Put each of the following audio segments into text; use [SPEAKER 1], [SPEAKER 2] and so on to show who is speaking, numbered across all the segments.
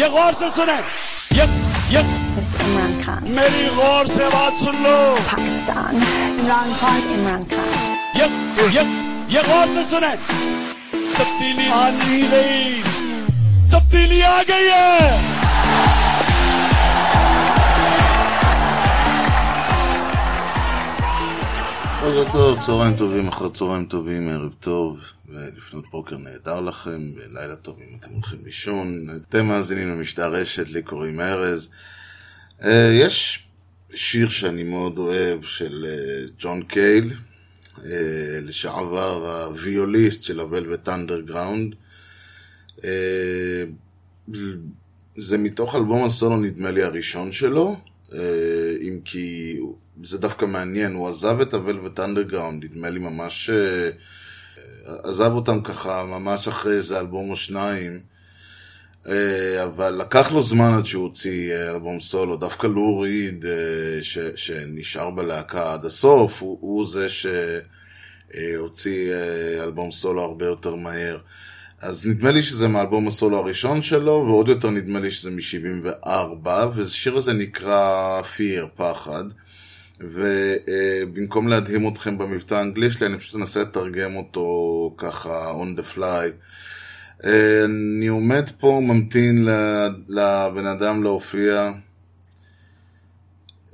[SPEAKER 1] ये गौर से सुने ये ये
[SPEAKER 2] Mr. Imran Khan.
[SPEAKER 1] मेरी गौर से बात सुन लो
[SPEAKER 2] Pakistan. Imran Khan. Imran Khan.
[SPEAKER 1] ये ये ये गौर से सुने तब्दीली आनी गई तब्दीली आ गई है
[SPEAKER 3] בוקר טוב, צהריים טובים, אחר צהריים טובים, ערב טוב, ולפנות בוקר נהדר לכם, ולילה טוב אם אתם הולכים לישון. אתם מאזינים למשדר רשת, לי קוראים ארז. אה, יש שיר שאני מאוד אוהב של אה, ג'ון קייל, אה, לשעבר הוויוליסט של ה Velvet Underground. זה מתוך אלבום הסולו נדמה לי הראשון שלו, אם כי זה דווקא מעניין, הוא עזב את ה Velvet Underground, נדמה לי ממש... עזב אותם ככה ממש אחרי איזה אלבום או שניים, אה, אבל לקח לו זמן עד שהוא הוציא אה, אלבום סולו, דווקא לו ריד, אה, ש, שנשאר בלהקה עד הסוף, הוא, הוא זה שהוציא אלבום סולו הרבה יותר מהר. אז נדמה לי שזה מאלבום הסולו הראשון שלו, ועוד יותר נדמה לי שזה מ-74, והשיר הזה נקרא Fear, פחד. ובמקום להדהים אתכם במבטא האנגלי שלי, אני פשוט אנסה לתרגם אותו ככה on the fly. אה, אני עומד פה, ממתין לבן אדם להופיע.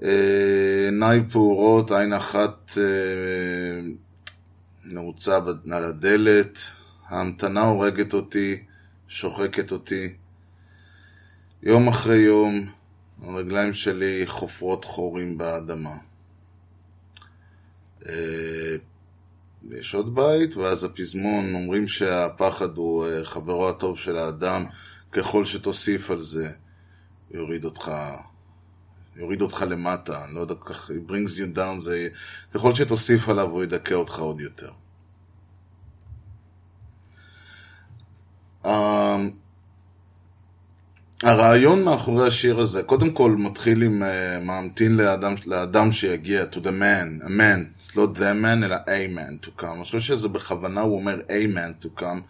[SPEAKER 3] אה, עיניי פעורות, עין אחת אה, נעוצה על הדלת. ההמתנה הורגת אותי, שוחקת אותי. יום אחרי יום, הרגליים שלי חופרות חורים באדמה. אה, יש עוד בית, ואז הפזמון, אומרים שהפחד הוא אה, חברו הטוב של האדם, ככל שתוסיף על זה, יוריד אותך, יוריד אותך למטה, אני לא יודע כך, it brings you down, זה, ככל שתוסיף עליו הוא ידכא אותך עוד יותר. אמ, הרעיון מאחורי השיר הזה, קודם כל מתחיל עם uh, ממתין לאדם, לאדם שיגיע, to the man, a man, לא the man אלא a man to come. אני חושב שזה בכוונה הוא אומר a man to come,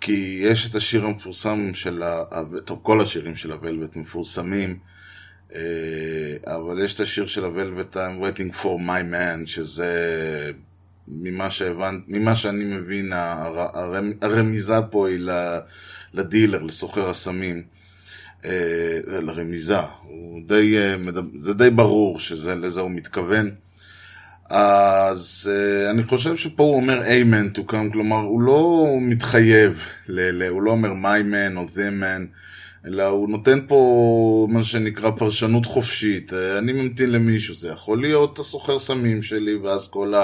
[SPEAKER 3] כי יש את השיר המפורסם של, ה... טוב, כל השירים של הוולווט מפורסמים, uh, אבל יש את השיר של הוולווט, I'm waiting for my man, שזה ממה שהבנת, ממה שאני מבין, הר, הרמ, הרמיזה פה היא לדילר, לסוחר הסמים. אה, לרמיזה, די, אה, זה די ברור שלזה הוא מתכוון. אז אה, אני חושב שפה הוא אומר amen to come, כלומר הוא לא מתחייב, ל- ל- הוא לא אומר my man או the man, אלא הוא נותן פה מה שנקרא פרשנות חופשית. אה, אני ממתין למישהו, זה יכול להיות הסוחר סמים שלי, ואז כל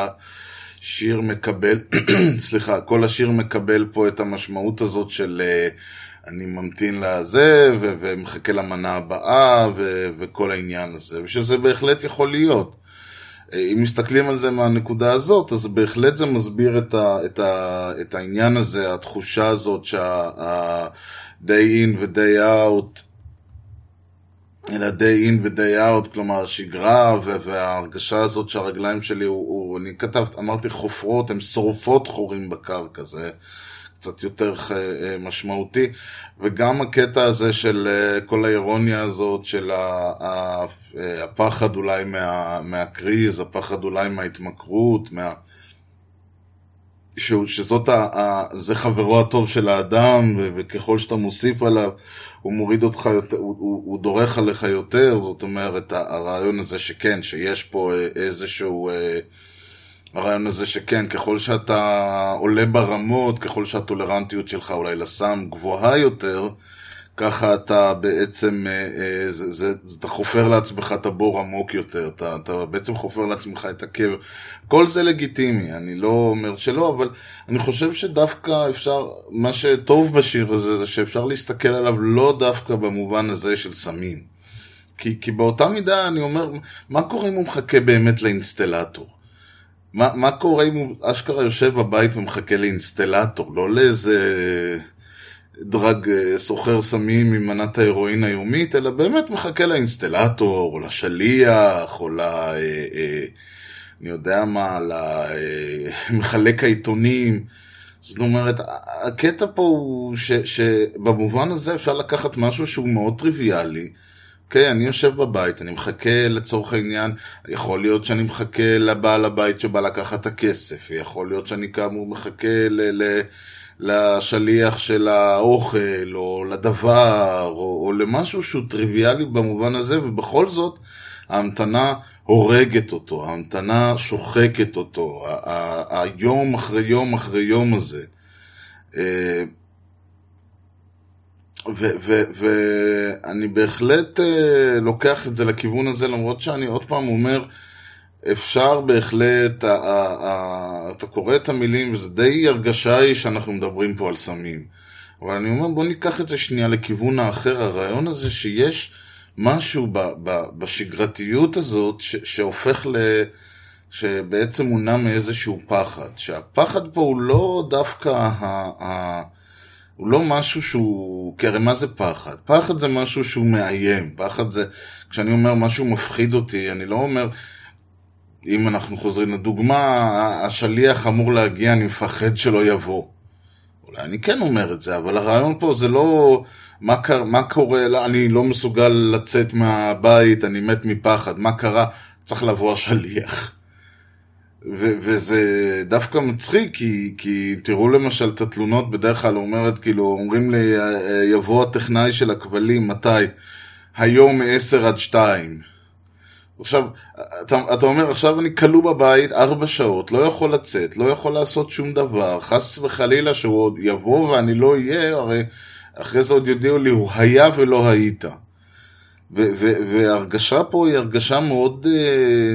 [SPEAKER 3] השיר מקבל, סליחה, כל השיר מקבל פה את המשמעות הזאת של... אה, אני ממתין לזה, ו- ומחכה למנה הבאה, ו- וכל העניין הזה, ושזה בהחלט יכול להיות. אה, אם מסתכלים על זה מהנקודה הזאת, אז בהחלט זה מסביר את, ה- את, ה- את העניין הזה, התחושה הזאת שה-day in ו-day out, אלא day in ו-day out, כלומר השגרה וההרגשה הזאת שהרגליים שלי, הוא, הוא, אני כתבת, אמרתי חופרות, הן שורפות חורים בקרקע, זה קצת יותר אה, משמעותי, וגם הקטע הזה של אה, כל האירוניה הזאת של אה, הפחד אולי מה, מהקריז, הפחד אולי מההתמכרות, מה... שהוא- שזאת, ה, ה, זה חברו הטוב של האדם, ו, וככל שאתה מוסיף עליו, הוא מוריד אותך יותר, הוא, הוא, הוא דורך עליך יותר, זאת אומרת, הרעיון הזה שכן, שיש פה אה, איזשהו... אה, הרעיון הזה שכן, ככל שאתה עולה ברמות, ככל שהטולרנטיות שלך אולי לסם גבוהה יותר, ככה אתה בעצם, אה, אה, זה, זה, זה, אתה חופר לעצמך את הבור עמוק יותר, אתה, אתה בעצם חופר לעצמך את הקבר. כל זה לגיטימי, אני לא אומר שלא, אבל אני חושב שדווקא אפשר, מה שטוב בשיר הזה זה שאפשר להסתכל עליו לא דווקא במובן הזה של סמים. כי, כי באותה מידה אני אומר, מה קורה אם הוא מחכה באמת לאינסטלטור? מה, מה קורה אם הוא אשכרה יושב בבית ומחכה לאינסטלטור, לא לאיזה דרג אה, סוחר סמים עם מנת ההירואין היומית, אלא באמת מחכה לאינסטלטור, או לשליח, או ל... אה, אה, אני יודע מה, למחלק העיתונים. זאת אומרת, הקטע פה הוא ש, שבמובן הזה אפשר לקחת משהו שהוא מאוד טריוויאלי. אוקיי, אני יושב בבית, אני מחכה לצורך העניין, יכול להיות שאני מחכה לבעל הבית שבא לקחת את הכסף, יכול להיות שאני כאמור מחכה ל... ל לשליח של האוכל, או לדבר, או, או למשהו שהוא טריוויאלי במובן הזה, ובכל זאת ההמתנה הורגת אותו, ההמתנה שוחקת אותו, היום אחרי יום אחרי יום הזה. ואני בהחלט אה, לוקח את זה לכיוון הזה, למרות שאני עוד פעם אומר, אפשר בהחלט, אתה קורא את המילים, וזה די הרגשה היא שאנחנו מדברים פה על סמים. אבל אני אומר, בוא ניקח את זה שנייה לכיוון האחר, הרעיון הזה שיש משהו ב, ב, בשגרתיות הזאת ש, שהופך ל... שבעצם מונע מאיזשהו פחד. שהפחד פה הוא לא דווקא ה... ה הוא לא משהו שהוא, כי הרי מה זה פחד? פחד זה משהו שהוא מאיים, פחד זה, כשאני אומר משהו מפחיד אותי, אני לא אומר, אם אנחנו חוזרים לדוגמה, השליח אמור להגיע, אני מפחד שלא יבוא. אולי אני כן אומר את זה, אבל הרעיון פה זה לא מה, קר, מה קורה, לא, אני לא מסוגל לצאת מהבית, אני מת מפחד, מה קרה? צריך לבוא השליח. ו- וזה דווקא מצחיק, כי, כי תראו למשל את התלונות, בדרך כלל אומרת, כאילו, אומרים לי, יבוא הטכנאי של הכבלים, מתי? היום מ-10 עד 2. עכשיו, אתה, אתה אומר, עכשיו אני כלוא בבית ארבע שעות, לא יכול לצאת, לא יכול לעשות שום דבר, חס וחלילה שהוא עוד יבוא ואני לא אהיה, הרי אחרי זה עוד יודיעו לי, הוא היה ולא היית. וההרגשה פה היא הרגשה מאוד, אה,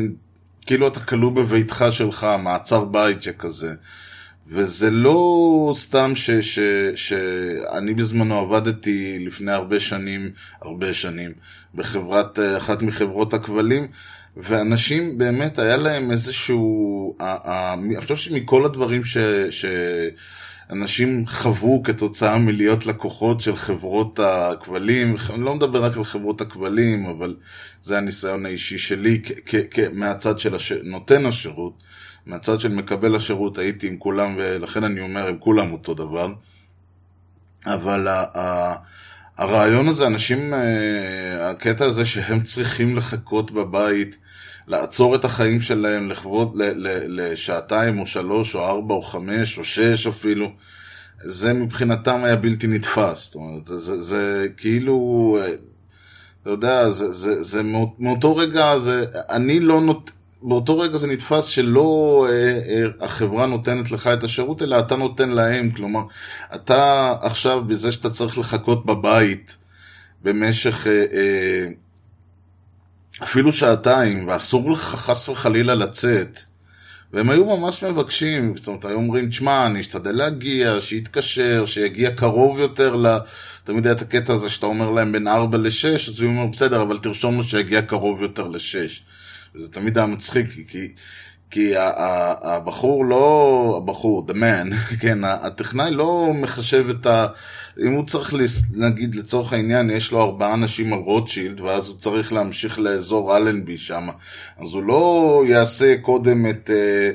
[SPEAKER 3] כאילו אתה כלוא בביתך שלך, מעצר בית שכזה. וזה לא סתם ש, ש, שאני בזמנו עבדתי לפני הרבה שנים, הרבה שנים, בחברת, אחת מחברות הכבלים, ואנשים באמת היה להם איזשהו, אני חושב שמכל הדברים ש, שאנשים חוו כתוצאה מלהיות לקוחות של חברות הכבלים, אני לא מדבר רק על חברות הכבלים, אבל זה הניסיון האישי שלי מהצד של הש, נותן השירות. מהצד של מקבל השירות הייתי עם כולם, ולכן אני אומר, עם כולם אותו דבר. אבל הרעיון הזה, אנשים, אה, הקטע הזה שהם צריכים לחכות בבית, לעצור את החיים שלהם לכבוד, לשעתיים או שלוש או ארבע או חמש או שש אפילו, זה מבחינתם היה בלתי נתפס. זאת אומרת, זה, זה, זה כאילו, אה, אתה יודע, זה, זה, זה מאותו רגע, זה, אני לא נות... באותו רגע זה נתפס שלא אה, אה, החברה נותנת לך את השירות, אלא אתה נותן להם. כלומר, אתה עכשיו, בזה שאתה צריך לחכות בבית במשך אה, אה, אפילו שעתיים, ואסור לך חס וחלילה לצאת, והם היו ממש מבקשים, זאת אומרת, היו אומרים, תשמע, אני אשתדל להגיע, שיתקשר, שיגיע קרוב יותר ל... תמיד היה את הקטע הזה שאתה אומר להם בין 4 ל-6, אז הוא אומר, בסדר, אבל תרשום לו שיגיע קרוב יותר ל-6. וזה תמיד היה מצחיק, כי, כי הבחור לא, הבחור, the man, כן, הטכנאי לא מחשב את ה... אם הוא צריך, נגיד לצורך העניין, יש לו ארבעה אנשים על רוטשילד, ואז הוא צריך להמשיך לאזור אלנבי שם, אז הוא לא יעשה קודם את אה,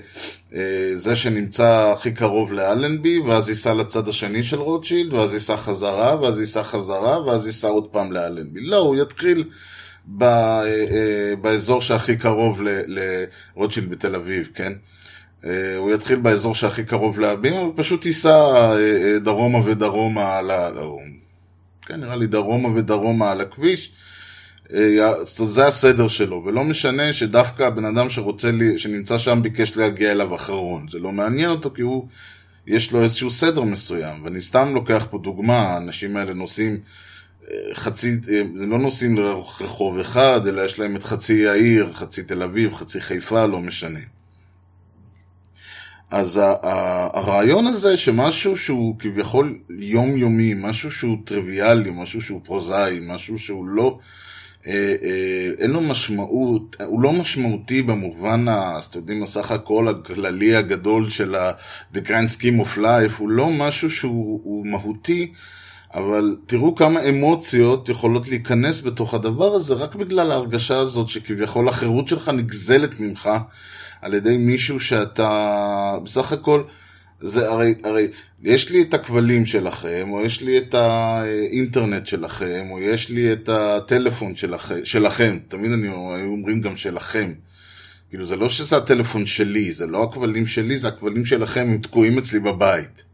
[SPEAKER 3] אה, זה שנמצא הכי קרוב לאלנבי, ואז ייסע לצד השני של רוטשילד, ואז ייסע חזרה, ואז ייסע חזרה, ואז ייסע עוד פעם לאלנבי. לא, הוא יתחיל... אה, אה, באזור שהכי קרוב לרוטשילד בתל אביב, כן? אה, הוא יתחיל באזור שהכי קרוב להבים, הוא פשוט ייסע דרומה ודרומה על ה... לא, כן, נראה לי דרומה ודרומה על הכביש. זה הסדר שלו, ולא משנה שדווקא הבן אדם שרוצה לי, שנמצא שם ביקש להגיע אליו אחרון. זה לא מעניין אותו כי הוא, יש לו איזשהו סדר מסוים. ואני סתם לוקח פה דוגמה, האנשים האלה נוסעים חצי, הם לא נוסעים לרחוב אחד, אלא יש להם את חצי העיר, חצי תל אביב, חצי חיפה, לא משנה. אז הרעיון הזה שמשהו שהוא כביכול יומיומי, משהו שהוא טריוויאלי, משהו שהוא פרוזאי, משהו שהוא לא, אה, אה, אין לו משמעות, הוא לא משמעותי במובן, אז אתם יודעים, הסך הכל הכללי הגדול של ה-The Grand Scheme of Life, הוא לא משהו שהוא מהותי. אבל תראו כמה אמוציות יכולות להיכנס בתוך הדבר הזה רק בגלל ההרגשה הזאת שכביכול החירות שלך נגזלת ממך על ידי מישהו שאתה בסך הכל זה הרי, הרי, יש לי את הכבלים שלכם, או יש לי את האינטרנט שלכם, או יש לי את הטלפון שלכם, שלכם. תמיד אני, היו אומרים גם שלכם. כאילו, זה לא שזה הטלפון שלי, זה לא הכבלים שלי, זה הכבלים שלכם, הם תקועים אצלי בבית.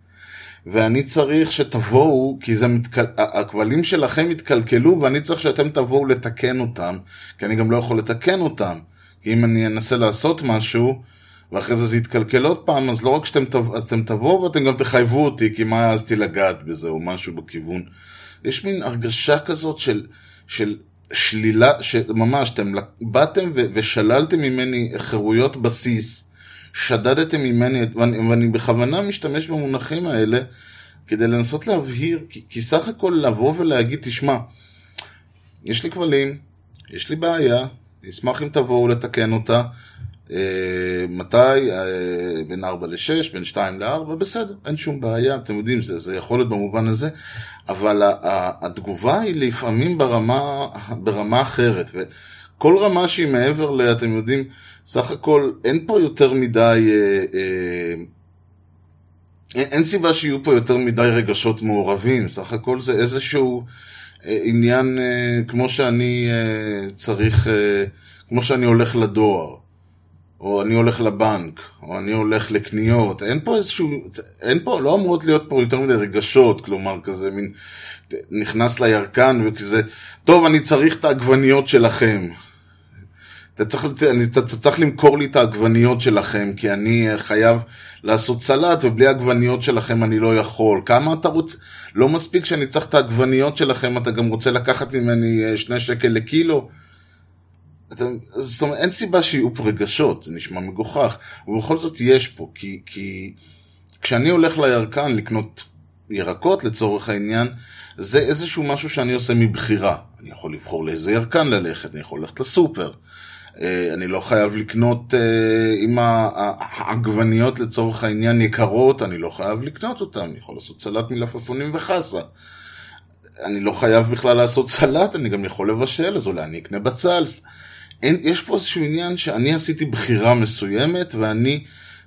[SPEAKER 3] ואני צריך שתבואו, כי זה מתקל... הכבלים שלכם התקלקלו, ואני צריך שאתם תבואו לתקן אותם, כי אני גם לא יכול לתקן אותם. כי אם אני אנסה לעשות משהו, ואחרי זה זה יתקלקל עוד פעם, אז לא רק שאתם תב... אתם תבואו, ואתם גם תחייבו אותי, כי מה העזתי לגעת בזה, או משהו בכיוון. יש מין הרגשה כזאת של, של שלילה, שממש, אתם באתם ו... ושללתם ממני חירויות בסיס. שדדתם ממני, ואני, ואני בכוונה משתמש במונחים האלה כדי לנסות להבהיר, כי, כי סך הכל לבוא ולהגיד, תשמע, יש לי כבלים, יש לי בעיה, אשמח אם תבואו לתקן אותה. אה, מתי? אה, בין 4 ל-6, בין 2 ל-4, בסדר, אין שום בעיה, אתם יודעים, זה, זה יכול להיות במובן הזה, אבל התגובה היא לפעמים ברמה, ברמה אחרת. כל רמה שהיא מעבר ל... אתם יודעים, סך הכל אין פה יותר מדי... אה, אה, אין, אין סיבה שיהיו פה יותר מדי רגשות מעורבים, סך הכל זה איזשהו אה, עניין אה, כמו שאני אה, צריך, אה, כמו שאני הולך לדואר, או אני הולך לבנק, או אני הולך לקניות, אין פה איזשהו, אין פה, לא אמורות להיות פה יותר מדי רגשות, כלומר כזה מין, נכנס לירקן וכזה, טוב אני צריך את העגבניות שלכם, אתה צריך, אני, אתה, צריך למכור לי את העגבניות שלכם, כי אני חייב לעשות סלט, ובלי העגבניות שלכם אני לא יכול. כמה אתה רוצה? לא מספיק שאני צריך את העגבניות שלכם, אתה גם רוצה לקחת ממני אה, שני שקל לקילו? אתה, זאת אומרת, אין סיבה שיהיו פה רגשות, זה נשמע מגוחך, ובכל זאת יש פה, כי, כי כשאני הולך לירקן לקנות ירקות לצורך העניין, זה איזשהו משהו שאני עושה מבחירה. אני יכול לבחור לאיזה ירקן ללכת, אני יכול ללכת לסופר. אה, אני לא חייב לקנות, אם אה, העגבניות לצורך העניין יקרות, אני לא חייב לקנות אותן, אני יכול לעשות סלט מלפפונים וחסה. אני לא חייב בכלל לעשות סלט, אני גם יכול לבשל, אז אולי אני אקנה בצל. אין, יש פה איזשהו עניין שאני עשיתי בחירה מסוימת, ואני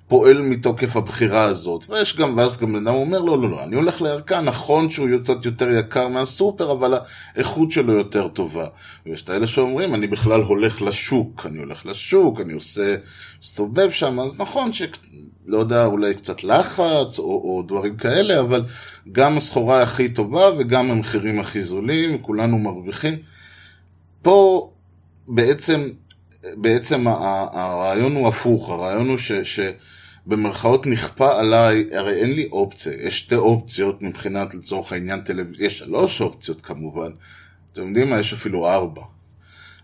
[SPEAKER 3] פועל מתוקף הבחירה הזאת. ויש גם, ואז גם אדם אומר, לא, לא, לא, אני הולך לערכה, נכון שהוא קצת יותר יקר מהסופר, אבל האיכות שלו יותר טובה. ויש את האלה שאומרים, אני בכלל הולך לשוק, אני הולך לשוק, אני עושה, מסתובב שם, אז נכון ש... לא יודע, אולי קצת לחץ, או, או דברים כאלה, אבל גם הסחורה הכי טובה וגם המחירים הכי זולים, כולנו מרוויחים. פה בעצם בעצם הרעיון הוא הפוך, הרעיון הוא ש, שבמרכאות נכפה עליי, הרי אין לי אופציה, יש שתי אופציות מבחינת לצורך העניין טלוויזיה, יש שלוש אופציות כמובן, אתם יודעים מה, יש אפילו ארבע.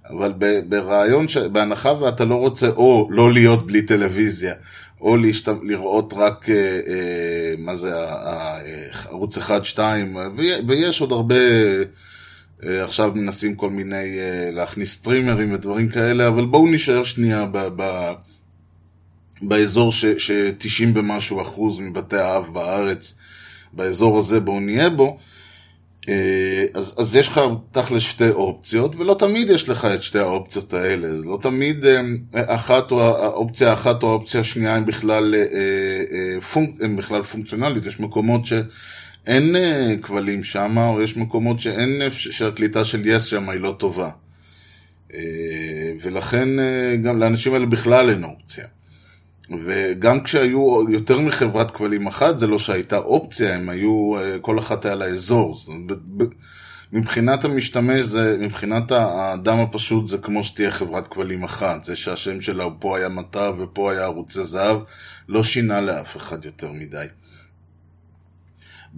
[SPEAKER 3] אבל ברעיון, ש... בהנחה ואתה לא רוצה או לא להיות בלי טלוויזיה, או להשת... לראות רק, אה, אה, מה זה, אה, ערוץ 1-2, ויש עוד הרבה... אה, עכשיו מנסים כל מיני, אה, להכניס סטרימרים ודברים כאלה, אבל בואו נשאר שנייה ב, ב, באזור ש, ש-90 במשהו אחוז מבתי האב בארץ, באזור הזה בואו נהיה בו. אה, אז, אז יש לך תכל'ס שתי אופציות, ולא תמיד יש לך את שתי האופציות האלה. לא תמיד אחת או האופציה האחת או האופציה השנייה הם בכלל, פונק, הם בכלל פונקציונלית. יש מקומות ש... אין אה, כבלים שם, או יש מקומות שאין, אה, שהקליטה של יס שם היא לא טובה. אה, ולכן גם לאנשים האלה בכלל אין אופציה. וגם כשהיו יותר מחברת כבלים אחת, זה לא שהייתה אופציה, הם היו, כל אחת היה לאזור. מבחינת המשתמש, זה, מבחינת האדם הפשוט, זה כמו שתהיה חברת כבלים אחת. זה שהשם שלה פה היה מטר ופה היה ערוצי זהב, לא שינה לאף אחד יותר מדי.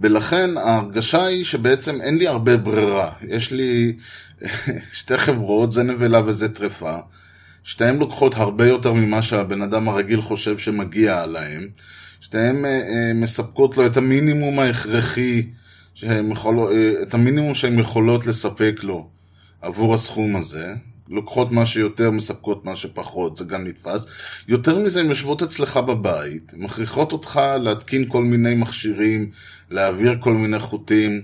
[SPEAKER 3] ולכן ההרגשה היא שבעצם אין לי הרבה ברירה. יש לי שתי חברות, זה נבלה וזה טרפה. שתיהן לוקחות הרבה יותר ממה שהבן אדם הרגיל חושב שמגיע להם. שתיהן אה, אה, מספקות לו את המינימום ההכרחי, יכול, אה, את המינימום שהן יכולות לספק לו עבור הסכום הזה. לוקחות מה שיותר, מספקות מה שפחות, זה גם נתפס. יותר מזה, הן יושבות אצלך בבית, מכריחות אותך להתקין כל מיני מכשירים, להעביר כל מיני חוטים,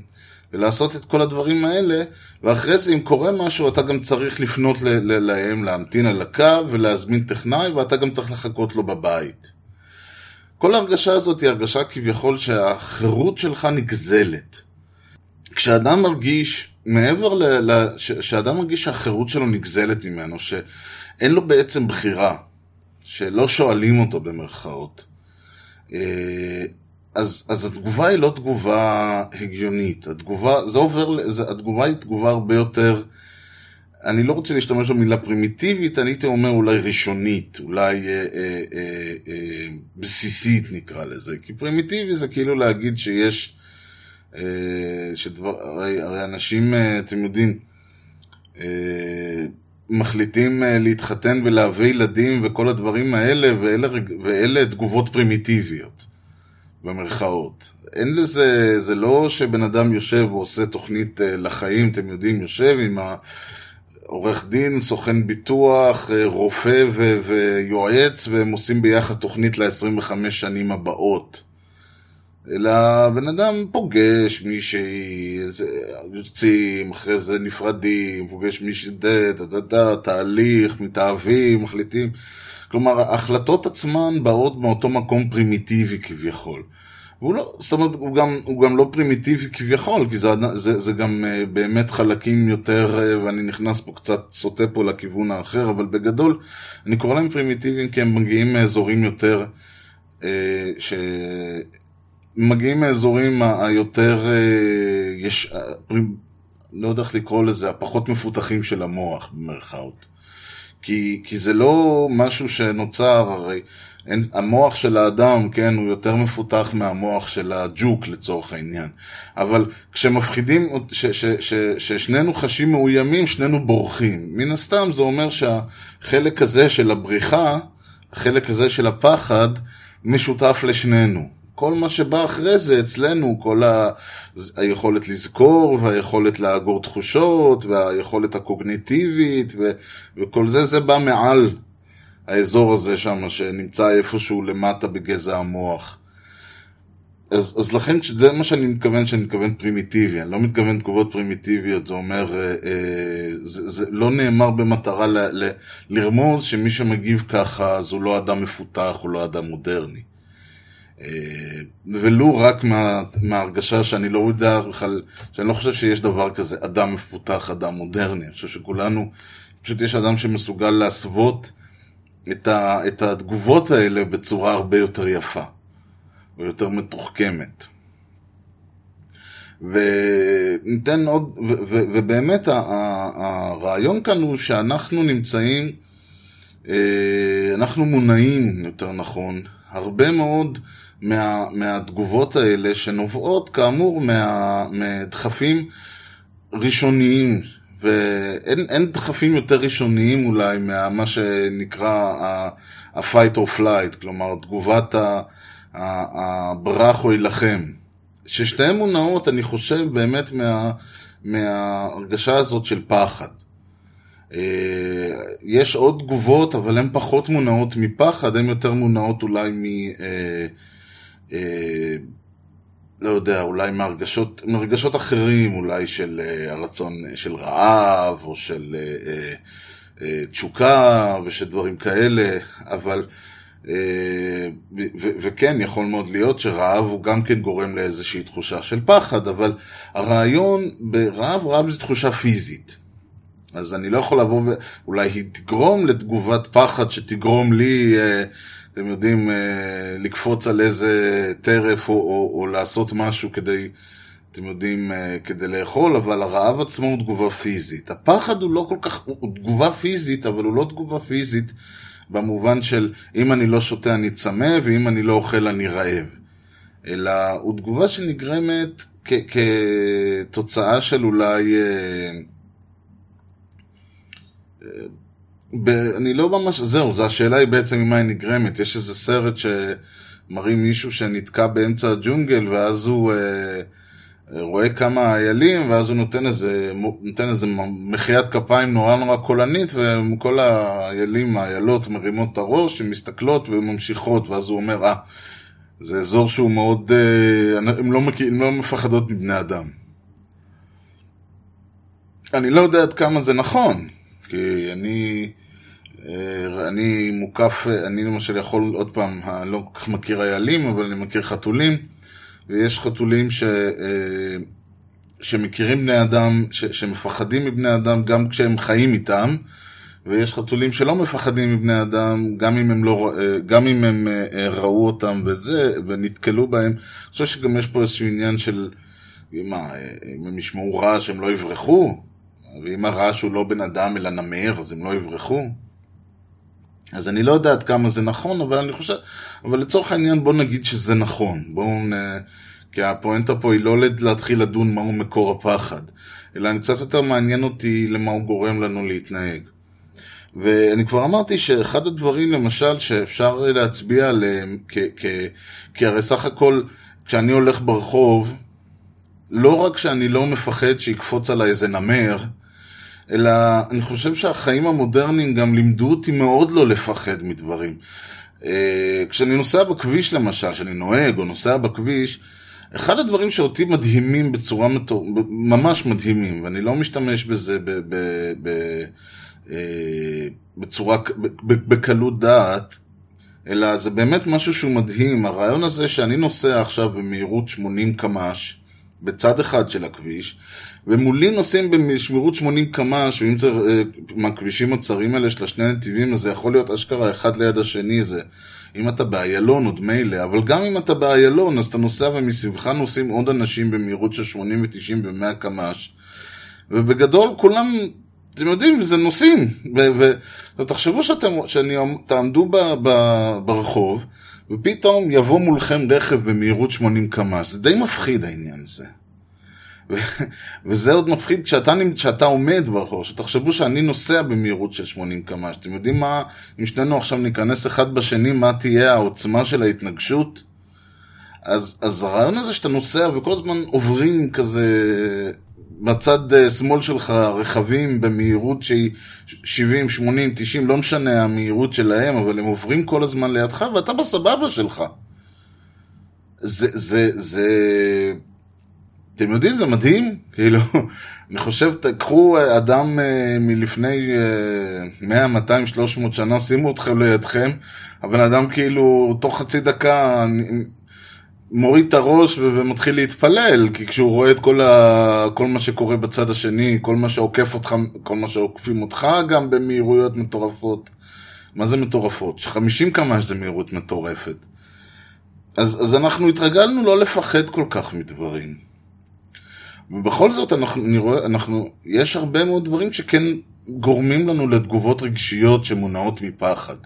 [SPEAKER 3] ולעשות את כל הדברים האלה, ואחרי זה, אם קורה משהו, אתה גם צריך לפנות להם, להמתין על הקו ולהזמין טכנאי, ואתה גם צריך לחכות לו בבית. כל ההרגשה הזאת היא הרגשה כביכול שהחירות שלך נגזלת. כשאדם מרגיש, מעבר ל... ל ש- שאדם מרגיש שהחירות שלו נגזלת ממנו, שאין לו בעצם בחירה, שלא שואלים אותו במרכאות, אה, אז, אז התגובה היא לא תגובה הגיונית. התגובה, זה עובר, זה, התגובה היא תגובה הרבה יותר, אני לא רוצה להשתמש במילה פרימיטיבית, אני הייתי אומר אולי ראשונית, אולי אה, אה, אה, אה, בסיסית נקרא לזה. כי פרימיטיבי זה כאילו להגיד שיש, שדבר, הרי, הרי אנשים, אה, אתם יודעים, אה, מחליטים אה, להתחתן ולהביא ילדים וכל הדברים האלה, ואלה, ואלה תגובות פרימיטיביות, במרכאות. אין לזה, זה לא שבן אדם יושב ועושה תוכנית אה, לחיים, אתם יודעים, יושב עם העורך דין, סוכן ביטוח, אה, רופא ו- ויועץ, והם עושים ביחד תוכנית ל-25 שנים הבאות. אלא הבן אדם פוגש מישהי, יוצאים, אחרי זה נפרדים, פוגש מישהי, דה, דה, תהליך, מתאהבים, מחליטים. כלומר, ההחלטות עצמן באות מאותו מקום פרימיטיבי כביכול. והוא לא, זאת אומרת, הוא גם, הוא גם לא פרימיטיבי כביכול, כי זה, זה, זה גם אה, באמת חלקים יותר, אה, ואני נכנס פה קצת, סוטה פה לכיוון האחר, אבל בגדול, אני קורא להם פרימיטיביים כי הם מגיעים מאזורים יותר, אה, ש... מגיעים מהאזורים היותר, אה, יש, אה, לא יודע איך לקרוא לזה, הפחות מפותחים של המוח, במרכאות. כי, כי זה לא משהו שנוצר, הרי אין, המוח של האדם, כן, הוא יותר מפותח מהמוח של הג'וק לצורך העניין. אבל כשמפחידים, ש, ש, ש, ששנינו חשים מאוימים, שנינו בורחים. מן הסתם זה אומר שהחלק הזה של הבריחה, החלק הזה של הפחד, משותף לשנינו. כל מה שבא אחרי זה אצלנו, כל ה... היכולת לזכור, והיכולת לאגור תחושות, והיכולת הקוגניטיבית, ו... וכל זה, זה בא מעל האזור הזה שם, שנמצא איפשהו למטה בגזע המוח. אז, אז לכן, זה מה שאני מתכוון, שאני מתכוון פרימיטיבי, אני לא מתכוון תגובות פרימיטיביות, זה אומר, אה, אה, זה, זה לא נאמר במטרה ל, ל, לרמוז שמי שמגיב ככה, אז הוא לא אדם מפותח, הוא לא אדם מודרני. אה, ולו רק מה, מההרגשה שאני לא יודע בכלל, שאני לא חושב שיש דבר כזה אדם מפותח, אדם מודרני. אני חושב שכולנו, פשוט יש אדם שמסוגל להסוות את, ה, את התגובות האלה בצורה הרבה יותר יפה, ויותר מתוחכמת. וניתן עוד, ו, ו, ובאמת ה- ה- הרעיון כאן הוא שאנחנו נמצאים, אה, אנחנו מונעים, יותר נכון, הרבה מאוד מה, מהתגובות האלה שנובעות כאמור מה, מדחפים ראשוניים, ואין אין דחפים יותר ראשוניים אולי ממה שנקרא ה-fight or flight, כלומר תגובת הברח או יילחם. ששתיהן מונעות, אני חושב, באמת מה, מההרגשה הזאת של פחד. אה, יש עוד תגובות, אבל הן פחות מונעות מפחד, הן יותר מונעות אולי מ... אה, אה, לא יודע, אולי מהרגשות, מהרגשות אחרים, אולי של הרצון, של רעב, או של תשוקה, ושל דברים כאלה, אבל, ו- וכן, יכול מאוד להיות שרעב הוא גם כן גורם לאיזושהי תחושה של פחד, אבל הרעיון ברעב, רעב זה תחושה פיזית. אז אני לא יכול לבוא ו... אולי היא תגרום לתגובת פחד שתגרום לי, אה, אתם יודעים, אה, לקפוץ על איזה טרף או, או, או לעשות משהו כדי, אתם יודעים, אה, כדי לאכול, אבל הרעב עצמו הוא תגובה פיזית. הפחד הוא לא כל כך, הוא, תגובה פיזית, אבל הוא לא תגובה פיזית במובן של אם אני לא שותה אני צמא ואם אני לא אוכל אני רעב. אלא הוא תגובה שנגרמת כתוצאה של אולי... אה, ב, אני לא ממש, זהו, זו השאלה היא בעצם ממה היא נגרמת. יש איזה סרט שמראים מישהו שנתקע באמצע הג'ונגל ואז הוא אה, רואה כמה איילים ואז הוא נותן איזה, נותן איזה מחיית כפיים נורא נורא קולנית וכל האיילים, האיילות מרימות את הראש, הן מסתכלות וממשיכות ואז הוא אומר, אה, זה אזור שהוא מאוד, אה, הם לא, לא מפחדות מבני אדם. אני לא יודע עד כמה זה נכון, כי אני אה, אני מוקף, אה, אני למשל יכול, עוד פעם, אני לא כל כך מכיר איילים, אבל אני מכיר חתולים, ויש חתולים ש... אה, שמכירים בני אדם, ש, שמפחדים מבני אדם גם כשהם חיים איתם, ויש חתולים שלא מפחדים מבני אדם, גם אם הם, לא, גם אם הם ראו אותם וזה, ונתקלו בהם. אני חושב שגם יש פה איזשהו עניין של, מה, אם הם ישמעו רעש הם לא יברחו? ואם הרעש הוא לא בן אדם אלא נמר, אז הם לא יברחו? אז אני לא יודע עד כמה זה נכון, אבל אני חושב, אבל לצורך העניין בוא נגיד שזה נכון. בואו נ... כי הפואנטה פה היא לא להתחיל לדון מהו מקור הפחד, אלא אני קצת יותר מעניין אותי למה הוא גורם לנו להתנהג. ואני כבר אמרתי שאחד הדברים למשל שאפשר להצביע עליהם, כ- כ- כי הרי סך הכל כשאני הולך ברחוב, לא רק שאני לא מפחד שיקפוץ עליי איזה נמר, אלא אני חושב שהחיים המודרניים גם לימדו אותי מאוד לא לפחד מדברים. אה, כשאני נוסע בכביש למשל, כשאני נוהג או נוסע בכביש, אחד הדברים שאותי מדהימים בצורה מטור... ממש מדהימים, ואני לא משתמש בזה ב... ב... ב... אה, בצורה, בקלות דעת, אלא זה באמת משהו שהוא מדהים. הרעיון הזה שאני נוסע עכשיו במהירות 80 קמ"ש בצד אחד של הכביש, ומולי נוסעים בשמירות 80 קמ"ש, ואם זה אה, מהכבישים הצרים האלה של השני נתיבים, אז זה יכול להיות אשכרה אחד ליד השני, זה אם אתה באיילון עוד מילא, אבל גם אם אתה באיילון, אז אתה נוסע ומסביבך נוסעים עוד אנשים במהירות של 80 ו-90 ו-100 קמ"ש, ובגדול כולם, אתם יודעים, זה נוסעים, ותחשבו שאתם, שתעמדו ב, ב, ברחוב, ופתאום יבוא מולכם רכב במהירות 80 קמ"ש, זה די מפחיד העניין הזה. וזה עוד מפחיד כשאתה, כשאתה עומד ברחוב, שתחשבו שאני נוסע במהירות של 80 קמ"ש. אתם יודעים מה, אם שנינו עכשיו ניכנס אחד בשני, מה תהיה העוצמה של ההתנגשות? אז, אז הרעיון הזה שאתה נוסע וכל הזמן עוברים כזה בצד אה, שמאל שלך רכבים במהירות שהיא 70, 80, 90, לא משנה המהירות שלהם, אבל הם עוברים כל הזמן לידך ואתה בסבבה שלך. זה, זה, זה, אתם יודעים, זה מדהים, כאילו, אני חושב, תקחו אדם אה, מלפני 100, 200, 300 שנה, שימו אתכם לידכם, הבן אדם כאילו, תוך חצי דקה מוריד את הראש ומתחיל להתפלל, כי כשהוא רואה את כל, ה... כל מה שקורה בצד השני, כל מה שעוקף אותך, כל מה שעוקפים אותך גם במהירויות מטורפות. מה זה מטורפות? 50 קמ"ש זה מהירות מטורפת. אז, אז אנחנו התרגלנו לא לפחד כל כך מדברים. ובכל זאת אנחנו, אני רואה, אנחנו, יש הרבה מאוד דברים שכן גורמים לנו לתגובות רגשיות שמונעות מפחד.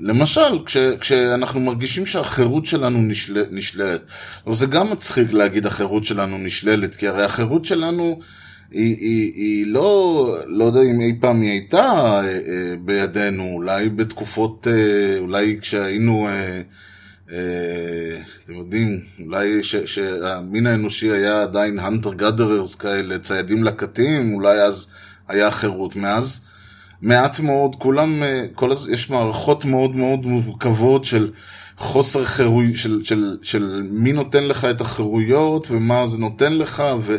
[SPEAKER 3] למשל, כש, כשאנחנו מרגישים שהחירות שלנו נשל, נשללת. אבל זה גם מצחיק להגיד החירות שלנו נשללת, כי הרי החירות שלנו היא, היא, היא לא, לא יודע אם אי פעם היא הייתה אה, אה, בידינו, אולי בתקופות, אה, אולי כשהיינו... אתם יודעים, אולי שהמין האנושי היה עדיין הנטר גאדררס כאלה, ציידים לקטים, אולי אז היה חירות. מאז מעט מאוד, כולם, אה, כל, יש מערכות מאוד מאוד מורכבות של חוסר חירות, של, של, של מי נותן לך את החירויות ומה זה נותן לך, ו,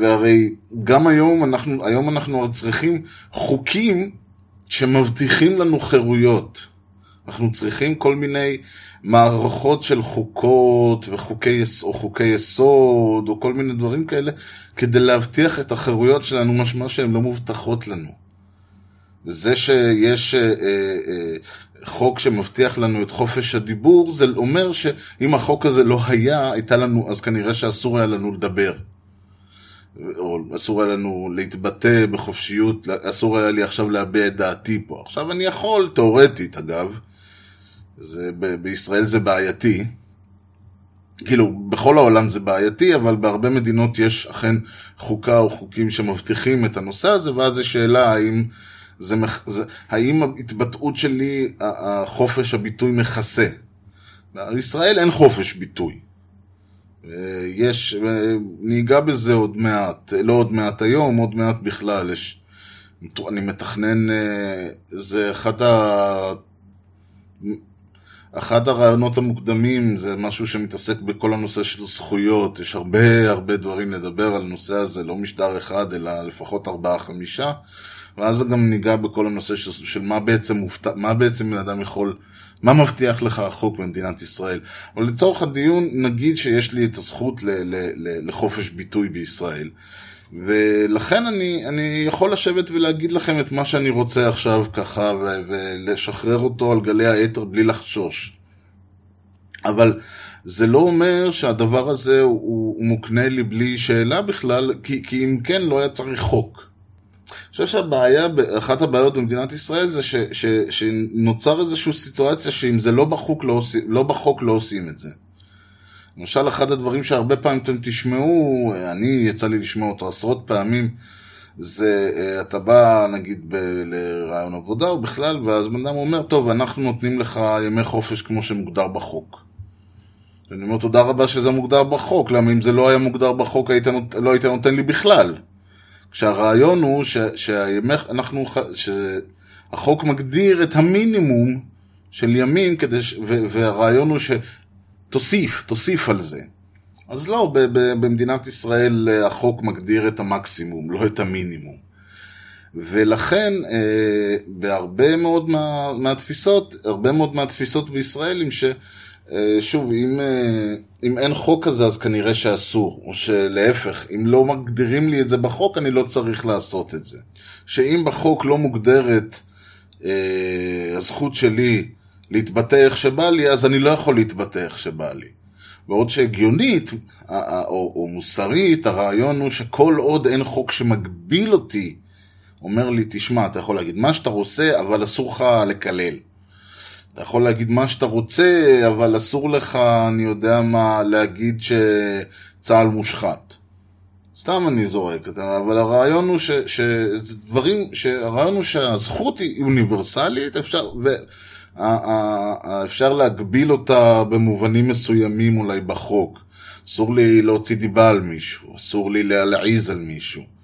[SPEAKER 3] והרי גם היום אנחנו, היום אנחנו צריכים חוקים שמבטיחים לנו חירויות. אנחנו צריכים כל מיני מערכות של חוקות וחוקי או חוקי יסוד או כל מיני דברים כאלה כדי להבטיח את החירויות שלנו, משמע שהן לא מובטחות לנו. וזה שיש אה, אה, חוק שמבטיח לנו את חופש הדיבור, זה אומר שאם החוק הזה לא היה, הייתה לנו, אז כנראה שאסור היה לנו לדבר. או אסור היה לנו להתבטא בחופשיות, אסור היה לי עכשיו להביע את דעתי פה. עכשיו אני יכול, תאורטית אגב, זה, ב- בישראל זה בעייתי. כאילו, בכל העולם זה בעייתי, אבל בהרבה מדינות יש אכן חוקה או חוקים שמבטיחים את הנושא הזה, ואז יש שאלה האם, זה, זה, האם ההתבטאות שלי, החופש הביטוי מכסה. בישראל אין חופש ביטוי. יש, ניגע בזה עוד מעט, לא עוד מעט היום, עוד מעט בכלל, יש, אני מתכנן, אה, זה אחד ה... אחד הרעיונות המוקדמים זה משהו שמתעסק בכל הנושא של זכויות, יש הרבה הרבה דברים לדבר על הנושא הזה, לא משדר אחד אלא לפחות ארבעה חמישה, ואז גם ניגע בכל הנושא של, של מה בעצם מופת... מה בעצם בן אדם יכול, מה מבטיח לך החוק במדינת ישראל. אבל לצורך הדיון, נגיד שיש לי את הזכות ל, ל, ל, לחופש ביטוי בישראל. ולכן אני, אני יכול לשבת ולהגיד לכם את מה שאני רוצה עכשיו ככה, ו- ולשחרר אותו על גלי האתר בלי לחשוש. אבל זה לא אומר שהדבר הזה הוא, הוא מוקנה לי בלי שאלה בכלל, כי, כי אם כן לא היה צריך חוק. אני חושב שהבעיה, אחת הבעיות במדינת ישראל זה ש, ש, שנוצר איזושהי סיטואציה שאם זה לא בחוק לא, עושים, לא בחוק לא עושים את זה. למשל, אחד הדברים שהרבה פעמים אתם תשמעו, אני יצא לי לשמוע אותו עשרות פעמים, זה אה, אתה בא נגיד ב- לרעיון עבודה או בכלל, ואז בן אדם אומר, טוב, אנחנו נותנים לך ימי חופש כמו שמוגדר בחוק. ואני אומר, תודה רבה שזה מוגדר בחוק, למה אם זה לא היה מוגדר בחוק, היית נות... לא היית נותן לי בכלל. כשהרעיון הוא ש... שהימי... אנחנו... שהחוק מגדיר את המינימום של ימים, כדי ש... ו... והרעיון הוא שתוסיף, תוסיף על זה. אז לא, ב- ב- במדינת ישראל אה, החוק מגדיר את המקסימום, לא את המינימום. ולכן אה, בהרבה מאוד מה, מהתפיסות, הרבה מאוד מהתפיסות בישראל הם ש... אה, שוב, אם, אה, אם אין חוק כזה אז כנראה שאסור, או שלהפך, אם לא מגדירים לי את זה בחוק אני לא צריך לעשות את זה. שאם בחוק לא מוגדרת אה, הזכות שלי להתבטא איך שבא לי, אז אני לא יכול להתבטא איך שבא לי. בעוד שהגיונית או, או מוסרית, הרעיון הוא שכל עוד אין חוק שמגביל אותי, אומר לי, תשמע, אתה יכול להגיד מה שאתה רוצה, אבל אסור לך לקלל. אתה יכול להגיד מה שאתה רוצה, אבל אסור לך, אני יודע מה, להגיד שצה"ל מושחת. סתם אני זורק, אבל הרעיון הוא ש, שדברים, הרעיון הוא שהזכות היא אוניברסלית, אפשר, ואפשר להגביל אותה במובנים מסוימים אולי בחוק. אסור לי להוציא דיבה על מישהו, אסור לי להעיז על מישהו.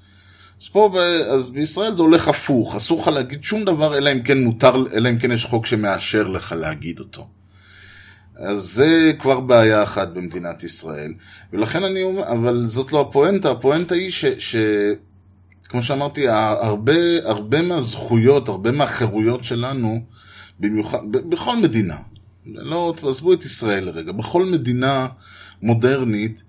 [SPEAKER 3] אז פה, אז בישראל זה הולך הפוך, אסור לך להגיד שום דבר אלא אם כן מותר, אלא אם כן יש חוק שמאשר לך להגיד אותו. אז זה כבר בעיה אחת במדינת ישראל, ולכן אני אומר, אבל זאת לא הפואנטה, הפואנטה היא ש... ש כמו שאמרתי, הרבה, הרבה מהזכויות, הרבה מהחירויות שלנו, במיוחד, בכל מדינה, לא, תעזבו את ישראל לרגע, בכל מדינה מודרנית,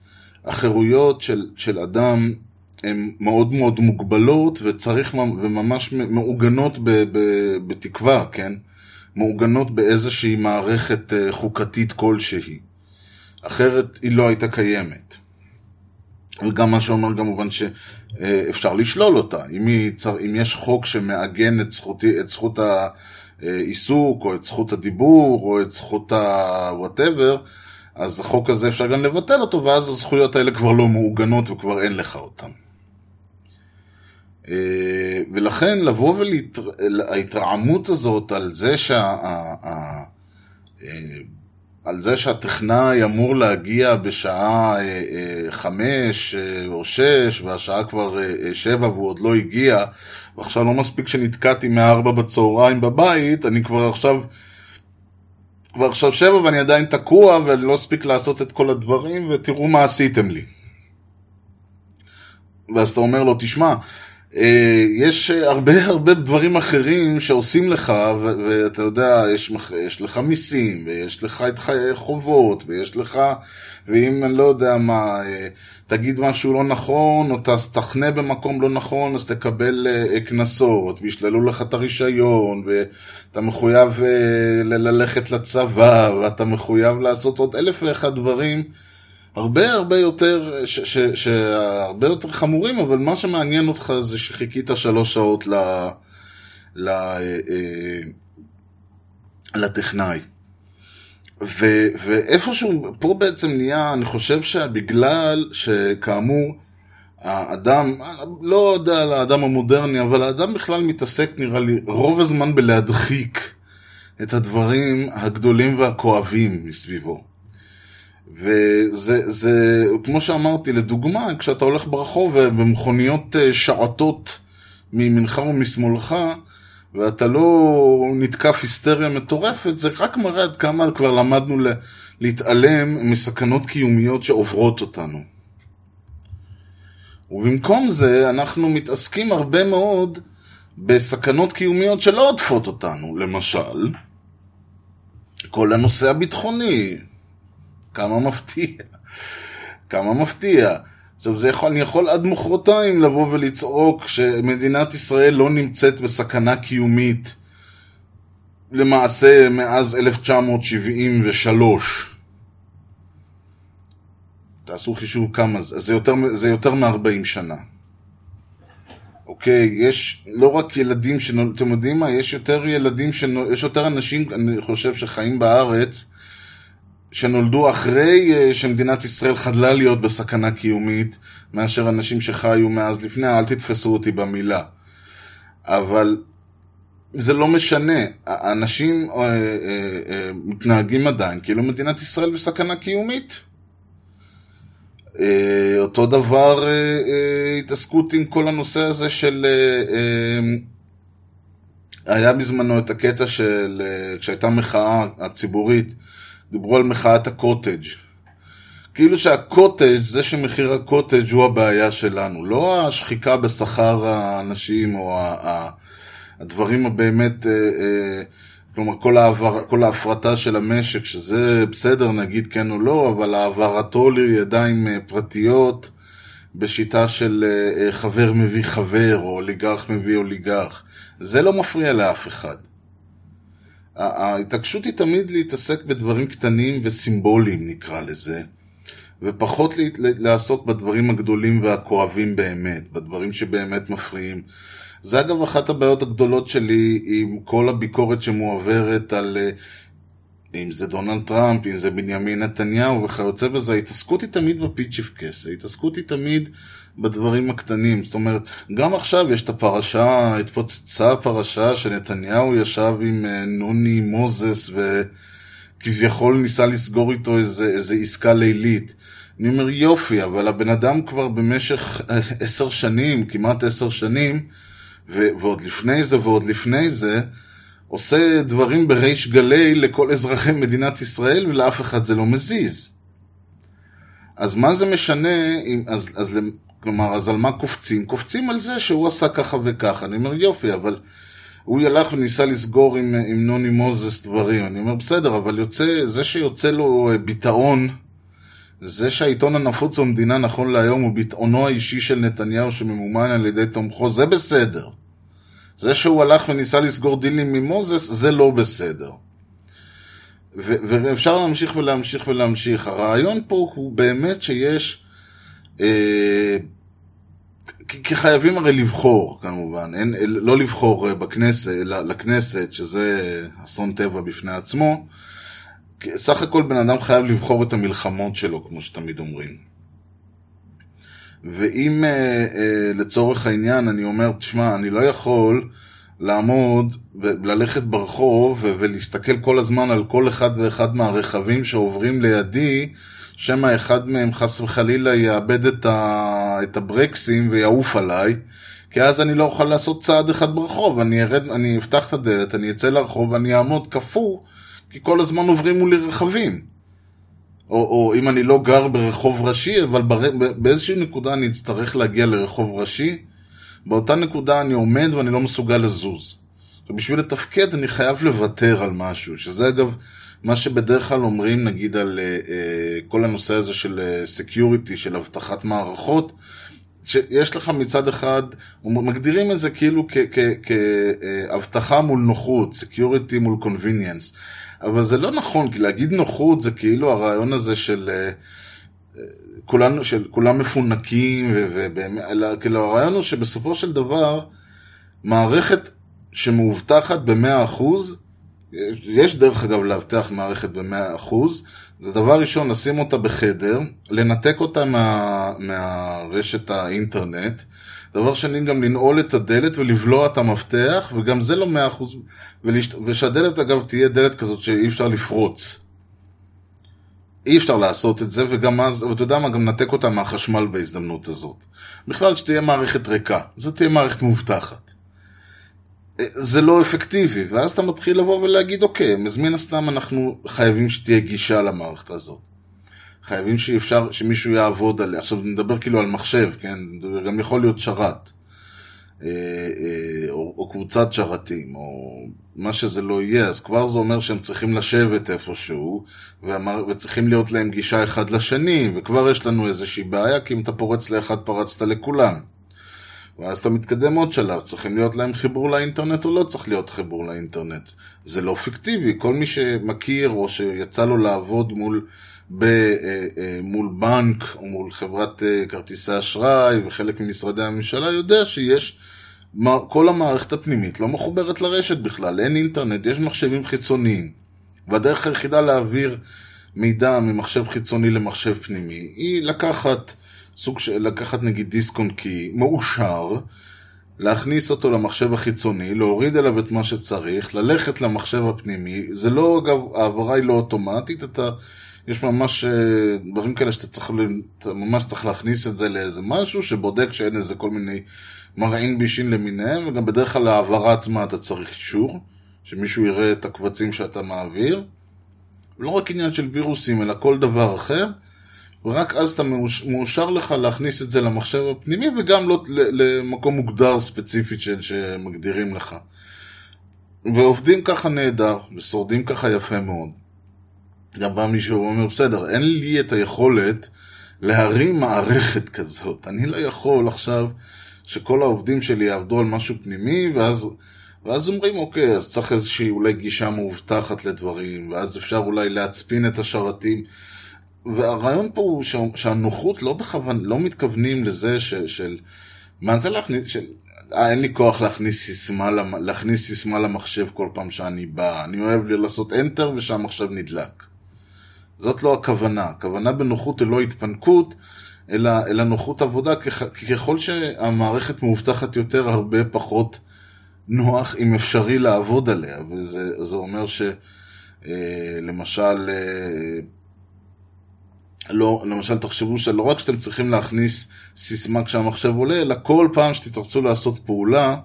[SPEAKER 3] החירויות של, של אדם הן מאוד מאוד מוגבלות וצריך, וממש מעוגנות ב, ב, בתקווה, כן? מעוגנות באיזושהי מערכת אה, חוקתית כלשהי. אחרת היא לא הייתה קיימת. וגם מה שאומר כמובן שאפשר לשלול אותה. אם, היא, אם יש חוק שמעגן את, זכותי, את זכות העיסוק, או את זכות הדיבור, או את זכות ה-whatever, אז החוק הזה אפשר גם לבטל אותו, ואז הזכויות האלה כבר לא מעוגנות וכבר אין לך אותן. אה, ולכן לבוא ולהתרעמות הזאת על זה שה... אה, על זה שהטכנאי אמור להגיע בשעה אה, חמש או שש והשעה כבר שבע והוא עוד לא הגיע ועכשיו לא מספיק שנתקעתי מארבע בצהריים בבית, אני כבר עכשיו כבר עכשיו שבע ואני עדיין תקוע ואני לא אספיק לעשות את כל הדברים ותראו מה עשיתם לי. ואז אתה אומר לו, תשמע, יש הרבה הרבה דברים אחרים שעושים לך, ואתה יודע, יש, יש לך מיסים, ויש לך את חובות, ויש לך, ואם אני לא יודע מה, אה, תגיד משהו לא נכון, או תחנה במקום לא נכון, אז תקבל אה, קנסות, וישללו לך את הרישיון, ואתה מחויב ללכת לצבא, ואתה מחויב לעשות עוד אלף ואחד דברים. הרבה הרבה יותר, ש, ש, ש, הרבה יותר חמורים, אבל מה שמעניין אותך זה שחיכית שלוש שעות ל, ל, אה, אה, לטכנאי. ו, ואיפשהו, פה בעצם נהיה, אני חושב שבגלל שכאמור, האדם, לא יודע על האדם המודרני, אבל האדם בכלל מתעסק נראה לי רוב הזמן בלהדחיק את הדברים הגדולים והכואבים מסביבו. וזה, זה, כמו שאמרתי, לדוגמה, כשאתה הולך ברחוב ובמכוניות אה, שעטות מימינך ומשמאלך, ואתה לא נתקף היסטריה מטורפת, זה רק מראה עד כמה כבר למדנו להתעלם מסכנות קיומיות שעוברות אותנו. ובמקום זה, אנחנו מתעסקים הרבה מאוד בסכנות קיומיות שלא עוטפות אותנו, למשל, כל הנושא הביטחוני. כמה מפתיע. כמה מפתיע. עכשיו, זה יכול, אני יכול עד מחרתיים לבוא ולצעוק שמדינת ישראל לא נמצאת בסכנה קיומית למעשה מאז 1973. תעשו חישוב כמה זה, זה יותר, זה יותר מ-40 שנה. אוקיי, יש לא רק ילדים שנולדו, אתם יודעים מה? יש יותר ילדים, שנול, יש יותר אנשים, אני חושב, שחיים בארץ, שנולדו אחרי אה, שמדינת ישראל חדלה להיות בסכנה קיומית, מאשר אנשים שחיו מאז לפני, אל תתפסו אותי במילה. אבל זה לא משנה, האנשים אה, אה, אה, מתנהגים עדיין כאילו מדינת ישראל בסכנה קיומית. אה, אותו דבר אה, התעסקות עם כל הנושא הזה של... היה בזמנו את הקטע של... כשהייתה מחאה הציבורית, דיברו על מחאת הקוטג'. כאילו שהקוטג', זה שמחיר הקוטג' הוא הבעיה שלנו, לא השחיקה בשכר האנשים או הדברים הבאמת, אה, אה, כלומר כל, העבר, כל ההפרטה של המשק, שזה בסדר נגיד כן או לא, אבל העברתו לידיים אה, פרטיות בשיטה של חבר מביא חבר, או אוליגרך מביא אוליגרך, זה לא מפריע לאף אחד. ההתעקשות היא תמיד להתעסק בדברים קטנים וסימבוליים נקרא לזה, ופחות לעסוק בדברים הגדולים והכואבים באמת, בדברים שבאמת מפריעים. זה אגב אחת הבעיות הגדולות שלי עם כל הביקורת שמועברת על אה, אם זה דונלד טראמפ, אם זה בנימין נתניהו וכיוצא בזה, ההתעסקות היא תמיד בפיצ'יפקס, ההתעסקות היא תמיד בדברים הקטנים. זאת אומרת, גם עכשיו יש את הפרשה, התפוצצה הפרשה שנתניהו ישב עם אה, נוני מוזס וכביכול ניסה לסגור איתו איזה, איזה עסקה לילית. אני אומר יופי, אבל הבן אדם כבר במשך אה, עשר שנים, כמעט עשר שנים, ו- ועוד לפני זה ועוד לפני זה, עושה דברים בריש גלי לכל אזרחי מדינת ישראל ולאף אחד זה לא מזיז. אז מה זה משנה, אם, אז, אז, כלומר, אז על מה קופצים? קופצים על זה שהוא עשה ככה וככה. אני אומר יופי, אבל הוא הלך וניסה לסגור עם, עם נוני מוזס דברים. אני אומר בסדר, אבל יוצא, זה שיוצא לו ביטאון, זה שהעיתון הנפוץ במדינה נכון להיום הוא ביטאונו האישי של נתניהו שממומן על ידי תומכו, זה בסדר. זה שהוא הלך וניסה לסגור דילים ממוזס, זה לא בסדר. ו- ואפשר להמשיך ולהמשיך ולהמשיך. הרעיון פה הוא באמת שיש... אה, כי חייבים הרי לבחור, כמובן. אין, לא לבחור אה, בכנסת, לכנסת, שזה אסון טבע בפני עצמו. סך הכל בן אדם חייב לבחור את המלחמות שלו, כמו שתמיד אומרים. ואם אה, אה, לצורך העניין אני אומר, תשמע, אני לא יכול לעמוד וללכת ברחוב ולהסתכל כל הזמן על כל אחד ואחד מהרכבים שעוברים לידי, שמא אחד מהם חס וחלילה יאבד את, ה... את הברקסים ויעוף עליי, כי אז אני לא אוכל לעשות צעד אחד ברחוב, אני, ארד, אני אפתח את הדלת, אני אצא לרחוב ואני אעמוד קפוא, כי כל הזמן עוברים מולי רכבים. או, או אם אני לא גר ברחוב ראשי, אבל בר... באיזושהי נקודה אני אצטרך להגיע לרחוב ראשי, באותה נקודה אני עומד ואני לא מסוגל לזוז. ובשביל לתפקד אני חייב לוותר על משהו, שזה אגב מה שבדרך כלל אומרים נגיד על אה, אה, כל הנושא הזה של security, אה, של אבטחת מערכות, שיש לך מצד אחד, מגדירים את זה כאילו כאבטחה מול נוחות, security מול convenience. אבל זה לא נכון, כי להגיד נוחות זה כאילו הרעיון הזה של... כולנו, של כולם מפונקים, ובאמת, כאילו הרעיון הוא שבסופו של דבר, מערכת שמאובטחת ב-100%, יש דרך אגב לאבטח מערכת ב-100%, זה דבר ראשון לשים אותה בחדר, לנתק אותה מה, מהרשת האינטרנט, דבר שני גם לנעול את הדלת ולבלוע את המפתח, וגם זה לא 100%, ולשת... ושהדלת אגב תהיה דלת כזאת שאי אפשר לפרוץ. אי אפשר לעשות את זה, וגם אז, ואתה יודע מה, גם נתק אותה מהחשמל בהזדמנות הזאת. בכלל שתהיה מערכת ריקה, זאת תהיה מערכת מאובטחת. זה לא אפקטיבי, ואז אתה מתחיל לבוא ולהגיד, אוקיי, אז מן הסתם אנחנו חייבים שתהיה גישה למערכת הזאת. חייבים שאפשר, שמישהו יעבוד עליה. עכשיו נדבר כאילו על מחשב, כן? גם יכול להיות שרת. אה, אה, או, או קבוצת שרתים, או מה שזה לא יהיה, אז כבר זה אומר שהם צריכים לשבת איפשהו, ואמר, וצריכים להיות להם גישה אחד לשני, וכבר יש לנו איזושהי בעיה, כי אם אתה פורץ לאחד פרצת לכולם. ואז אתה מתקדם עוד שלב, צריכים להיות להם חיבור לאינטרנט או לא צריך להיות חיבור לאינטרנט. זה לא פיקטיבי, כל מי שמכיר או שיצא לו לעבוד מול, ב, אה, אה, מול בנק או מול חברת אה, כרטיסי אשראי וחלק ממשרדי הממשלה יודע שיש, כל המערכת הפנימית לא מחוברת לרשת בכלל, אין אינטרנט, יש מחשבים חיצוניים. והדרך היחידה להעביר מידע ממחשב חיצוני למחשב פנימי היא לקחת סוג של לקחת נגיד דיסק און קי מאושר, להכניס אותו למחשב החיצוני, להוריד אליו את מה שצריך, ללכת למחשב הפנימי, זה לא, אגב, העברה היא לא אוטומטית, אתה, יש ממש אה, דברים כאלה שאתה צריך, אתה ממש צריך להכניס את זה לאיזה משהו שבודק שאין איזה כל מיני מרעין בישין למיניהם, וגם בדרך כלל להעברה עצמה אתה צריך אישור, שמישהו יראה את הקבצים שאתה מעביר. לא רק עניין של וירוסים, אלא כל דבר אחר. ורק אז אתה מאושר לך להכניס את זה למחשב הפנימי וגם לא למקום מוגדר ספציפית של, שמגדירים לך. ועובדים ככה נהדר, ושורדים ככה יפה מאוד. גם בא מישהו ואומר, בסדר, אין לי את היכולת להרים מערכת כזאת. אני לא יכול עכשיו שכל העובדים שלי יעבדו על משהו פנימי, ואז, ואז אומרים, אוקיי, אז צריך איזושהי אולי גישה מאובטחת לדברים, ואז אפשר אולי להצפין את השרתים. והרעיון פה הוא שהנוחות לא בכוון, לא מתכוונים לזה ש, של... מה זה להכניס... של, אה, אין לי כוח להכניס סיסמה, להכניס סיסמה למחשב כל פעם שאני בא. אני אוהב לי לעשות enter ושהמחשב נדלק. זאת לא הכוונה. הכוונה בנוחות היא לא התפנקות, אלא, אלא נוחות עבודה, כי ככל שהמערכת מאובטחת יותר, הרבה פחות נוח, אם אפשרי, לעבוד עליה. וזה אומר שלמשל... אה, לא, למשל תחשבו שלא רק שאתם צריכים להכניס סיסמה כשהמחשב עולה, אלא כל פעם שתרצו לעשות פעולה,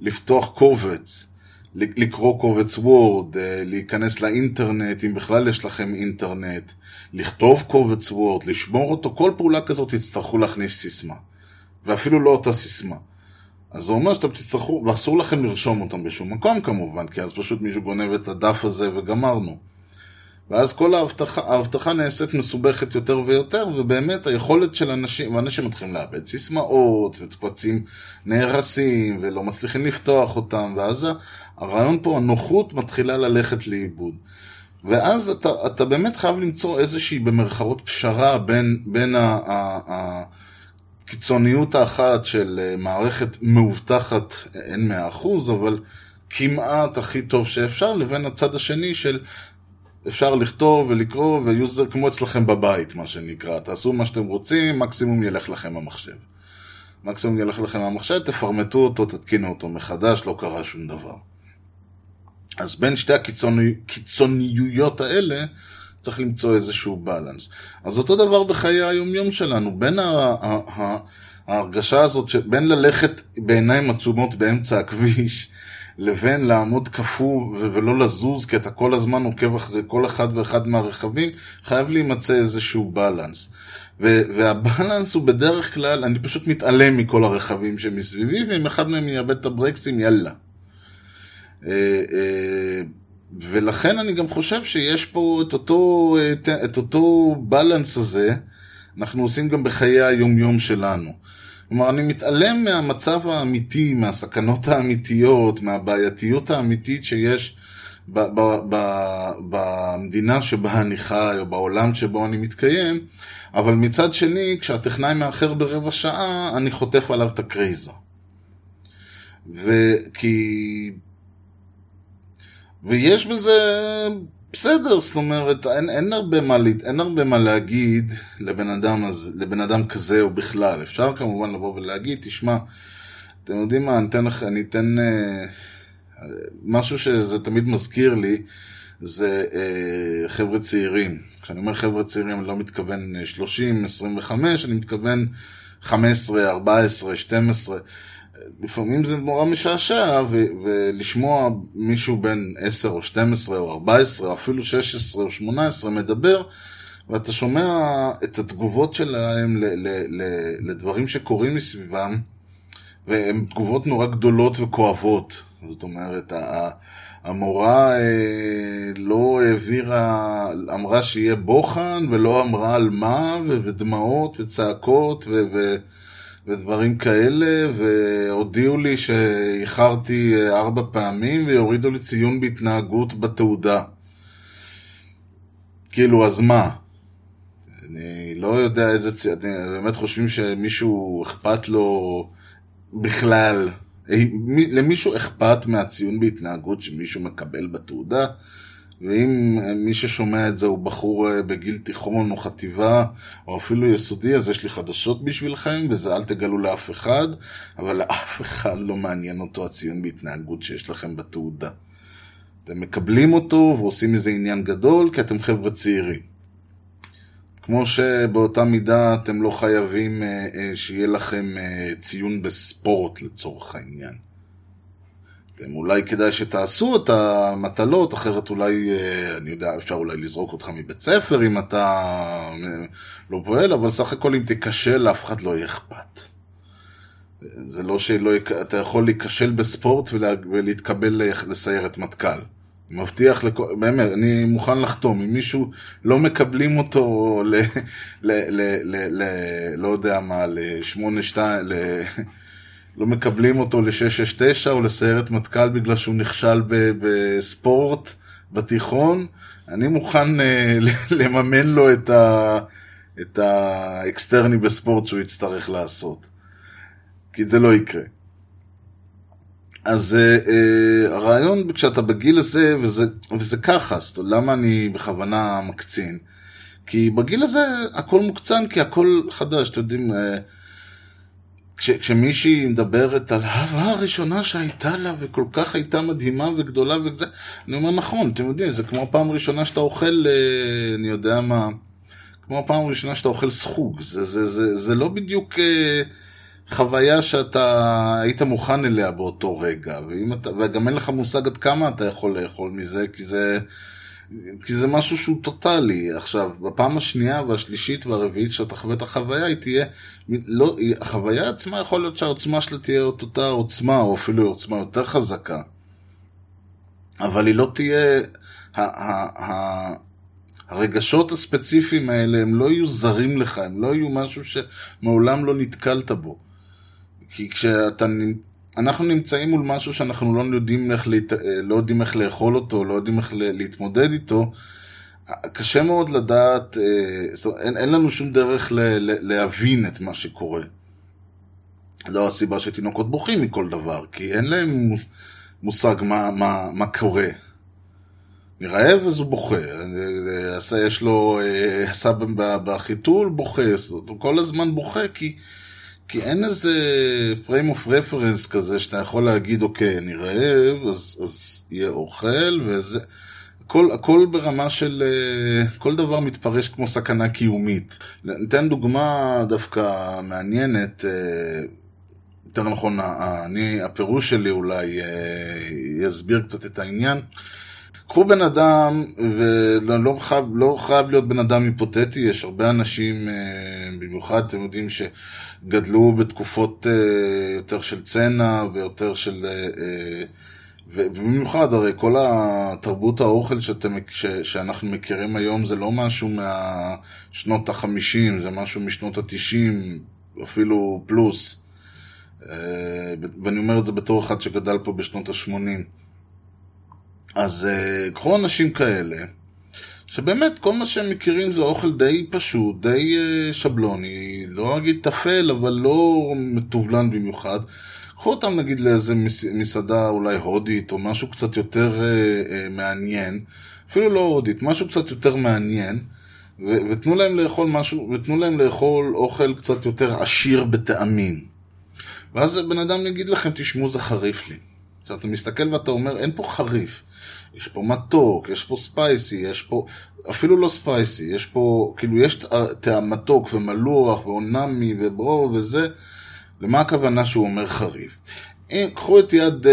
[SPEAKER 3] לפתוח קובץ, לקרוא קובץ וורד, אה, להיכנס לאינטרנט, אם בכלל יש לכם אינטרנט, לכתוב קובץ וורד, לשמור אותו, כל פעולה כזאת תצטרכו להכניס סיסמה. ואפילו לא אותה סיסמה. אז זה אומר שאתם תצטרכו, ואסור לכם לרשום אותם בשום מקום כמובן, כי אז פשוט מישהו גונב את הדף הזה וגמרנו. ואז כל ההבטחה, ההבטחה נעשית מסובכת יותר ויותר, ובאמת היכולת של אנשים, ואנשים מתחילים לאבד סיסמאות, וקבצים נהרסים, ולא מצליחים לפתוח אותם, ואז הרעיון פה, הנוחות מתחילה ללכת לאיבוד. ואז אתה, אתה באמת חייב למצוא איזושהי במרכאות פשרה בין, בין ה, ה, ה, הקיצוניות האחת של אה, מערכת מאובטחת, אין מאה אחוז, אבל כמעט הכי טוב שאפשר, לבין הצד השני של אפשר לכתוב ולקרוא ו user כמו אצלכם בבית, מה שנקרא. תעשו מה שאתם רוצים, מקסימום ילך לכם המחשב. מקסימום ילך לכם המחשב, תפרמטו אותו, תתקינו אותו מחדש, לא קרה שום דבר. אז בין שתי הקיצוניויות האלה, צריך למצוא איזשהו בלנס. אז אותו דבר בחיי היומיום שלנו, בין ההרגשה הזאת, בין ללכת בעיניים עצומות באמצע הכביש, לבין לעמוד קפוא ולא לזוז, כי אתה כל הזמן עוקב אחרי כל אחד ואחד מהרכבים, חייב להימצא איזשהו בלנס. והבלנס הוא בדרך כלל, אני פשוט מתעלם מכל הרכבים שמסביבי, ואם אחד מהם יאבד את הברקסים, יאללה. אה, אה, ולכן אני גם חושב שיש פה את אותו, את, את אותו בלנס הזה, אנחנו עושים גם בחיי היומיום שלנו. כלומר, אני מתעלם מהמצב האמיתי, מהסכנות האמיתיות, מהבעייתיות האמיתית שיש ב- ב- ב- במדינה שבה אני חי, או בעולם שבו אני מתקיים, אבל מצד שני, כשהטכנאי מאחר ברבע שעה, אני חוטף עליו את הקרייזה. וכי... ויש בזה בסדר, זאת אומרת, אין, אין, הרבה מה, אין הרבה מה להגיד לבן אדם, אז, לבן אדם כזה או בכלל. אפשר כמובן לבוא ולהגיד, תשמע, אתם יודעים מה, אני אתן אני אתן... אה, משהו שזה תמיד מזכיר לי, זה אה, חבר'ה צעירים. כשאני אומר חבר'ה צעירים, אני לא מתכוון 30, 25, אני מתכוון 15, 14, 12. לפעמים זה נורא משעשע, ו- ולשמוע מישהו בן 10 או 12 או 14 או אפילו 16 או 18 מדבר, ואתה שומע את התגובות שלהם ל- ל- ל- לדברים שקורים מסביבם, והן תגובות נורא גדולות וכואבות. זאת אומרת, ה- המורה אה, לא העבירה, אמרה שיהיה בוחן, ולא אמרה על מה, ו- ודמעות וצעקות ו- ו- ודברים כאלה, והודיעו לי שאיחרתי אה, ארבע פעמים, ויורידו לי ציון בהתנהגות בתעודה. כאילו, אז מה? אני לא יודע איזה ציון, אתם באמת חושבים שמישהו אכפת לו בכלל, מי- למישהו אכפת מהציון בהתנהגות שמישהו מקבל בתעודה? ואם אה, מי ששומע את זה הוא בחור אה, בגיל תיכון או חטיבה או אפילו יסודי, אז יש לי חדשות בשבילכם, וזה אל תגלו לאף אחד, אבל לאף אחד לא מעניין אותו הציון בהתנהגות שיש לכם בתעודה. אתם מקבלים אותו ועושים מזה עניין גדול, כי אתם חבר'ה צעירים. כמו שבאותה מידה אתם לא חייבים אה, שיהיה לכם ציון בספורט לצורך העניין. אתם אולי כדאי שתעשו את המטלות, אחרת אולי, אה, אני יודע, אפשר אולי לזרוק אותך מבית ספר אם אתה אה, לא פועל, אבל סך הכל אם תיכשל, לאף אחד לא יהיה אכפת. זה לא שלא, אתה יכול להיכשל בספורט ולה, ולהתקבל לסיירת מטכ"ל. מבטיח, לכל, באמת, אני מוכן לחתום. אם מישהו לא מקבלים אותו ל... ל, ל, ל, ל לא יודע מה, לשמונה שתיים, ל... לא מקבלים אותו ל-669 או לסיירת מטכ"ל בגלל שהוא נכשל בספורט בתיכון, אני מוכן אה, לממן לו את, ה... את האקסטרני בספורט שהוא יצטרך לעשות. כי זה לא יקרה. אז אה, אה, הרעיון כשאתה בגיל הזה, וזה, וזה ככה, אז למה אני בכוונה מקצין? כי בגיל הזה הכל מוקצן, כי הכל חדש, אתם יודעים, uh, כש, כשמישהי מדברת על האהבה הראשונה שהייתה לה, וכל כך הייתה מדהימה וגדולה וזה, אני אומר נכון, אתם יודעים, זה כמו הפעם הראשונה שאתה אוכל, uh, אני יודע מה, כמו הפעם הראשונה שאתה אוכל סחוג, זה, זה, זה, זה לא בדיוק... Uh, חוויה שאתה היית מוכן אליה באותו רגע, אתה, וגם אין לך מושג עד כמה אתה יכול לאכול מזה, כי זה, כי זה משהו שהוא טוטאלי. עכשיו, בפעם השנייה והשלישית והרביעית שאתה חווה את החוויה, היא תהיה, לא, החוויה עצמה יכול להיות שהעוצמה שלה תהיה את אותה עוצמה, או אפילו עוצמה יותר חזקה, אבל היא לא תהיה, ה, ה, ה, הרגשות הספציפיים האלה הם לא יהיו זרים לך, הם לא יהיו משהו שמעולם לא נתקלת בו. כי כשאתה, אנחנו נמצאים מול משהו שאנחנו לא יודעים איך, להת... לא יודעים איך לאכול אותו, לא יודעים איך להתמודד איתו, קשה מאוד לדעת, זאת אומרת, אין, אין לנו שום דרך ל... להבין את מה שקורה. זו הסיבה שתינוקות בוכים מכל דבר, כי אין להם מושג מה, מה, מה קורה. מרעב אז הוא בוכה, יש לו, עשה בחיתול, בוכה, כל הזמן בוכה כי, כי אין איזה frame of reference כזה שאתה יכול להגיד, אוקיי, אני רעב, אז, אז יהיה אוכל, וזה, הכל, הכל ברמה של, כל דבר מתפרש כמו סכנה קיומית. ניתן דוגמה דווקא מעניינת, יותר נכון, אני, הפירוש שלי אולי יסביר קצת את העניין. קחו בן אדם, ולא לא חייב, לא חייב להיות בן אדם היפותטי, יש הרבה אנשים, במיוחד אתם יודעים שגדלו בתקופות יותר של צנע ויותר של... ובמיוחד הרי כל התרבות האוכל שאתם, ש, שאנחנו מכירים היום זה לא משהו מהשנות החמישים, זה משהו משנות התשעים, אפילו פלוס. ואני אומר את זה בתור אחד שגדל פה בשנות השמונים. אז קחו אנשים כאלה, שבאמת כל מה שהם מכירים זה אוכל די פשוט, די uh, שבלוני, לא אגיד טפל, אבל לא מתובלן במיוחד. קחו אותם נגיד לאיזה מס, מסעדה אולי הודית, או משהו קצת יותר uh, uh, מעניין, אפילו לא הודית, משהו קצת יותר מעניין, ו- ותנו להם לאכול משהו, ותנו להם לאכול אוכל קצת יותר עשיר בטעמים. ואז בן אדם יגיד לכם, תשמעו, זה חריף לי. עכשיו אתה מסתכל ואתה אומר, אין פה חריף. יש פה מתוק, יש פה ספייסי, יש פה, אפילו לא ספייסי, יש פה, כאילו, יש מתוק ומלוח ואונמי וברור וזה. למה הכוונה שהוא אומר חריף? אם, קחו את יד,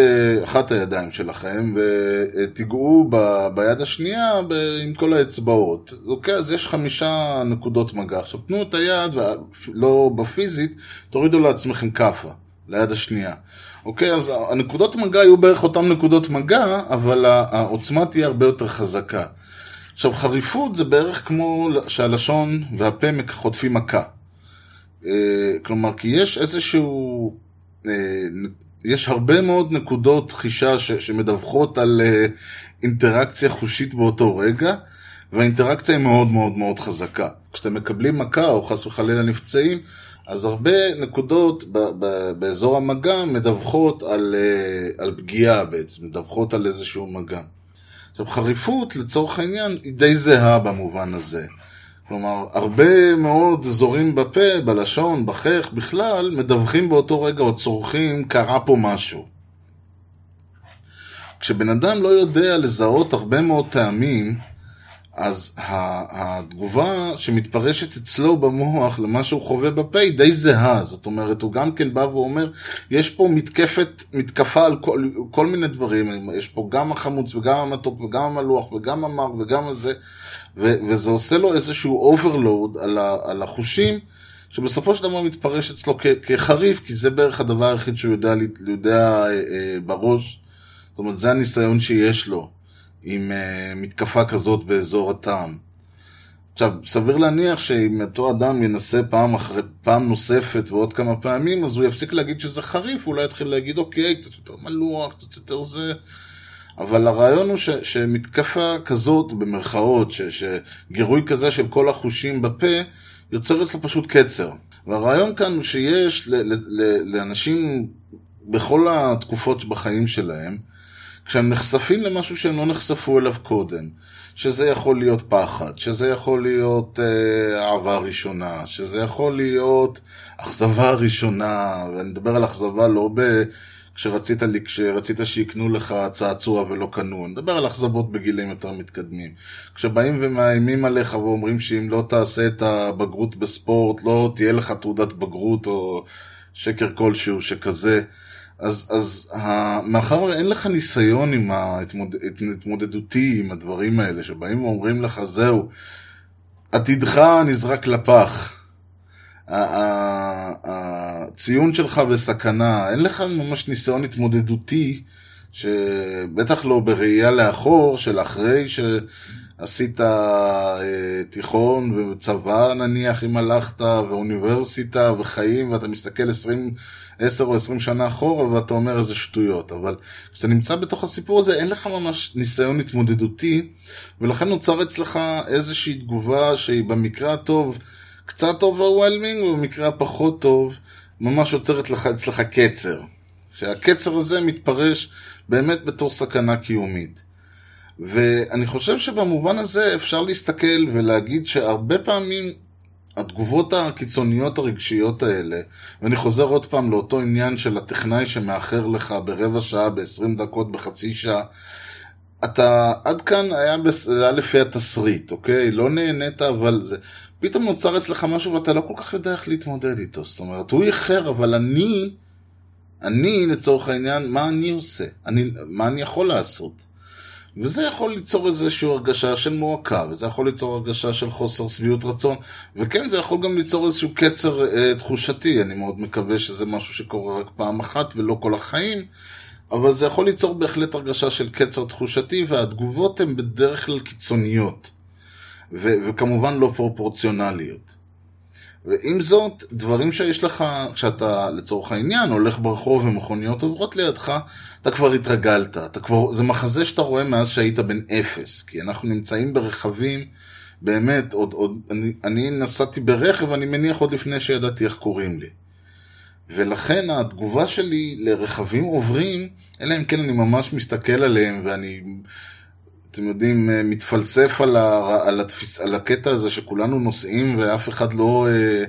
[SPEAKER 3] אחת הידיים שלכם ותיגעו ב, ביד השנייה ב, עם כל האצבעות. אוקיי, אז יש חמישה נקודות מגע. עכשיו תנו את היד, לא בפיזית, תורידו לעצמכם כאפה. ליד השנייה. אוקיי, אז הנקודות מגע יהיו בערך אותן נקודות מגע, אבל העוצמה תהיה הרבה יותר חזקה. עכשיו, חריפות זה בערך כמו שהלשון והפה חוטפים מכה. אה, כלומר, כי יש איזשהו... אה, יש הרבה מאוד נקודות חישה שמדווחות על אה, אינטראקציה חושית באותו רגע, והאינטראקציה היא מאוד מאוד מאוד חזקה. כשאתם מקבלים מכה או חס וחלילה נפצעים, אז הרבה נקודות באזור המגע מדווחות על, על פגיעה בעצם, מדווחות על איזשהו מגע. עכשיו, חריפות לצורך העניין היא די זהה במובן הזה. כלומר, הרבה מאוד אזורים בפה, בלשון, בחייך בכלל, מדווחים באותו רגע או צורכים, קרה פה משהו. כשבן אדם לא יודע לזהות הרבה מאוד טעמים, אז התגובה שמתפרשת אצלו במוח למה שהוא חווה בפה היא די זהה. זאת אומרת, הוא גם כן בא ואומר, יש פה מתקפת, מתקפה על כל, כל מיני דברים. יש פה גם החמוץ וגם המתוק וגם המלוח וגם המר וגם הזה, ו, וזה עושה לו איזשהו overload על, על החושים. שבסופו של דבר מתפרש אצלו כ- כחריף, כי זה בערך הדבר היחיד שהוא יודע, יודע אה, אה, בראש. זאת אומרת, זה הניסיון שיש לו. עם uh, מתקפה כזאת באזור הטעם. עכשיו, סביר להניח שאם אותו אדם ינסה פעם, אחרי, פעם נוספת ועוד כמה פעמים, אז הוא יפסיק להגיד שזה חריף, אולי יתחיל להגיד, אוקיי, קצת יותר מלוח, קצת יותר זה. אבל הרעיון הוא ש, שמתקפה כזאת, במרכאות, ש, שגירוי כזה של כל החושים בפה, יוצר אצלו פשוט קצר. והרעיון כאן הוא שיש ל, ל, ל, לאנשים בכל התקופות בחיים שלהם, כשהם נחשפים למשהו שהם לא נחשפו אליו קודם, שזה יכול להיות פחד, שזה יכול להיות אה, אהבה ראשונה, שזה יכול להיות אכזבה ראשונה, ואני מדבר על אכזבה לא ב... כשרצית, כשרצית שיקנו לך צעצוע ולא קנו, אני מדבר על אכזבות בגילים יותר מתקדמים. כשבאים ומאיימים עליך ואומרים שאם לא תעשה את הבגרות בספורט, לא תהיה לך תעודת בגרות או שקר כלשהו שכזה. אז, אז מאחר אין לך ניסיון עם ההתמודדותי עם הדברים האלה, שבאים ואומרים לך, זהו, עתידך נזרק לפח. הציון שלך בסכנה, אין לך ממש ניסיון התמודדותי, שבטח לא בראייה לאחור, של אחרי שעשית אה, תיכון וצבא נניח, אם הלכת, ואוניברסיטה וחיים, ואתה מסתכל עשרים... 10 או 20 שנה אחורה ואתה אומר איזה שטויות, אבל כשאתה נמצא בתוך הסיפור הזה אין לך ממש ניסיון התמודדותי, ולכן נוצר אצלך איזושהי תגובה שהיא במקרה הטוב קצת overwhelming, ובמקרה הפחות טוב ממש יוצרת לך אצלך קצר. שהקצר הזה מתפרש באמת בתור סכנה קיומית. ואני חושב שבמובן הזה אפשר להסתכל ולהגיד שהרבה פעמים התגובות הקיצוניות הרגשיות האלה, ואני חוזר עוד פעם לאותו עניין של הטכנאי שמאחר לך ברבע שעה, ב-20 דקות, בחצי שעה, אתה עד כאן היה, בס... היה לפי התסריט, אוקיי? לא נהנית, אבל זה... פתאום נוצר אצלך משהו ואתה לא כל כך יודע איך להתמודד איתו. זאת אומרת, הוא איחר, אבל אני, אני לצורך העניין, מה אני עושה? אני, מה אני יכול לעשות? וזה יכול ליצור איזושהי הרגשה של מועקה, וזה יכול ליצור הרגשה של חוסר שביעות רצון, וכן, זה יכול גם ליצור איזשהו קצר אה, תחושתי, אני מאוד מקווה שזה משהו שקורה רק פעם אחת ולא כל החיים, אבל זה יכול ליצור בהחלט הרגשה של קצר תחושתי, והתגובות הן בדרך כלל קיצוניות, ו- וכמובן לא פרופורציונליות. ועם זאת, דברים שיש לך, כשאתה לצורך העניין הולך ברחוב ומכוניות עוברות לידך, אתה כבר התרגלת, אתה כבר, זה מחזה שאתה רואה מאז שהיית בן אפס, כי אנחנו נמצאים ברכבים, באמת, עוד, עוד, אני, אני נסעתי ברכב, אני מניח עוד לפני שידעתי איך קוראים לי. ולכן התגובה שלי לרכבים עוברים, אלא אם כן אני ממש מסתכל עליהם ואני אתם יודעים, אה, מתפלסף על, ה, על, התפיס, על הקטע הזה שכולנו נוסעים ואף אחד לא... אה,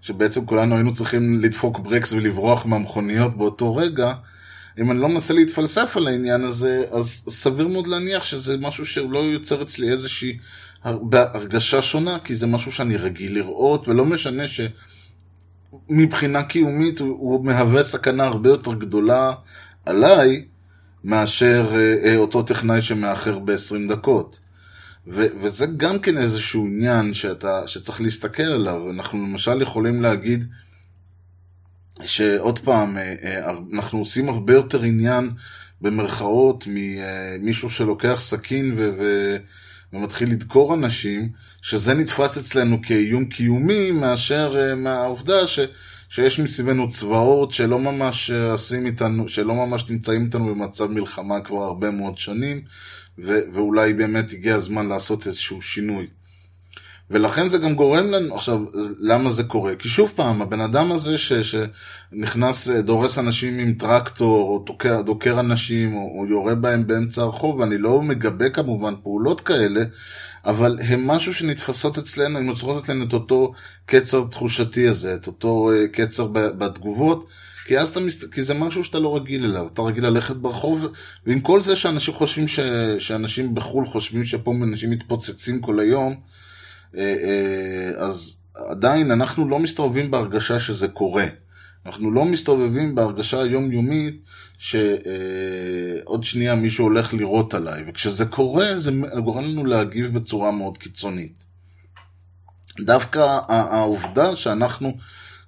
[SPEAKER 3] שבעצם כולנו היינו צריכים לדפוק ברקס ולברוח מהמכוניות באותו רגע. אם אני לא מנסה להתפלסף על העניין הזה, אז סביר מאוד להניח שזה משהו שלא יוצר אצלי איזושהי הרגשה שונה, כי זה משהו שאני רגיל לראות, ולא משנה שמבחינה קיומית הוא, הוא מהווה סכנה הרבה יותר גדולה עליי, מאשר אה, אה, אותו טכנאי שמאחר ב-20 דקות. ו- וזה גם כן איזשהו עניין שאתה, שצריך להסתכל עליו. אנחנו למשל יכולים להגיד, שעוד פעם, אה, אה, אנחנו עושים הרבה יותר עניין במרכאות ממישהו שלוקח סכין ו- ו- ומתחיל לדקור אנשים, שזה נתפס אצלנו כאיום קיומי מאשר אה, מהעובדה ש- שיש מסביבנו צבאות שלא ממש אה, עושים איתנו, שלא ממש נמצאים איתנו במצב מלחמה כבר הרבה מאוד שנים, ו- ואולי באמת הגיע הזמן לעשות איזשהו שינוי. ולכן זה גם גורם לנו, עכשיו, למה זה קורה? כי שוב פעם, הבן אדם הזה ש, שנכנס, אה, דורס אנשים עם טרקטור, או דוקר, דוקר אנשים, או, או יורה בהם באמצע הרחוב, ואני לא מגבה כמובן פעולות כאלה, אבל הם משהו שנתפסות אצלנו, הן יוצרות אצלנו את אותו קצר תחושתי הזה, את אותו uh, קצר בתגובות, כי אז אתה מסת... כי זה משהו שאתה לא רגיל אליו, אתה רגיל ללכת ברחוב, ועם כל זה שאנשים חושבים, ש... שאנשים בחו"ל חושבים שפה אנשים מתפוצצים כל היום, אה, אה, אז עדיין אנחנו לא מסתובבים בהרגשה שזה קורה. אנחנו לא מסתובבים בהרגשה היומיומית שעוד שנייה מישהו הולך לירות עליי, וכשזה קורה זה גורם לנו להגיב בצורה מאוד קיצונית. דווקא העובדה שאנחנו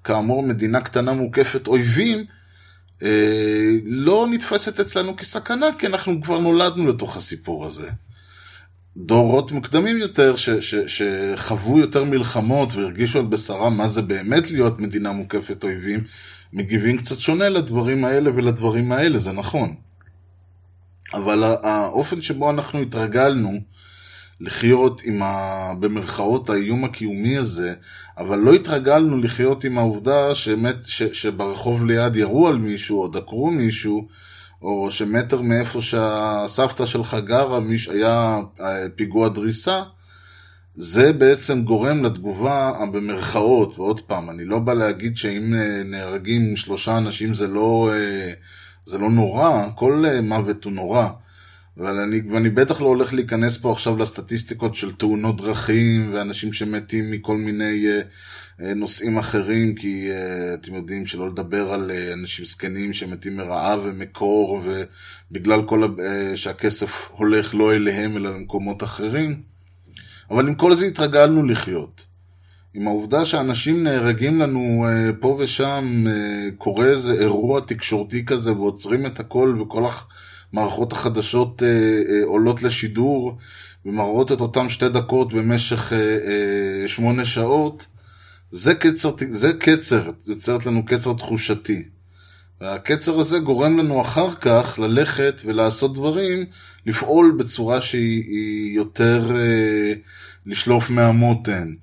[SPEAKER 3] כאמור מדינה קטנה מוקפת אויבים, אה, לא נתפסת אצלנו כסכנה, כי אנחנו כבר נולדנו לתוך הסיפור הזה. דורות מוקדמים יותר, ש, ש, שחוו יותר מלחמות והרגישו על בשרם מה זה באמת להיות מדינה מוקפת אויבים, מגיבים קצת שונה לדברים האלה ולדברים האלה, זה נכון. אבל האופן שבו אנחנו התרגלנו לחיות עם ה... במרכאות האיום הקיומי הזה, אבל לא התרגלנו לחיות עם העובדה שמת, ש, שברחוב ליד ירו על מישהו או דקרו מישהו, או שמטר מאיפה שהסבתא שלך גרה היה אה, פיגוע דריסה, זה בעצם גורם לתגובה במרכאות, ועוד פעם, אני לא בא להגיד שאם אה, נהרגים שלושה אנשים זה לא, אה, זה לא נורא, כל מוות הוא נורא, אבל אני, ואני בטח לא הולך להיכנס פה עכשיו לסטטיסטיקות של תאונות דרכים ואנשים שמתים מכל מיני אה, נושאים אחרים, כי אה, אתם יודעים שלא לדבר על אה, אנשים זקנים שמתים מרעב ומקור, ובגלל כל שהכסף הולך לא אליהם אלא למקומות אחרים. אבל עם כל זה התרגלנו לחיות. עם העובדה שאנשים נהרגים לנו פה ושם, קורה איזה אירוע תקשורתי כזה ועוצרים את הכל וכל המערכות החדשות עולות לשידור ומראות את אותם שתי דקות במשך שמונה שעות, זה קצר, זה קצר, יוצרת לנו קצר תחושתי. והקצר הזה גורם לנו אחר כך ללכת ולעשות דברים, לפעול בצורה שהיא יותר אה, לשלוף מהמותן,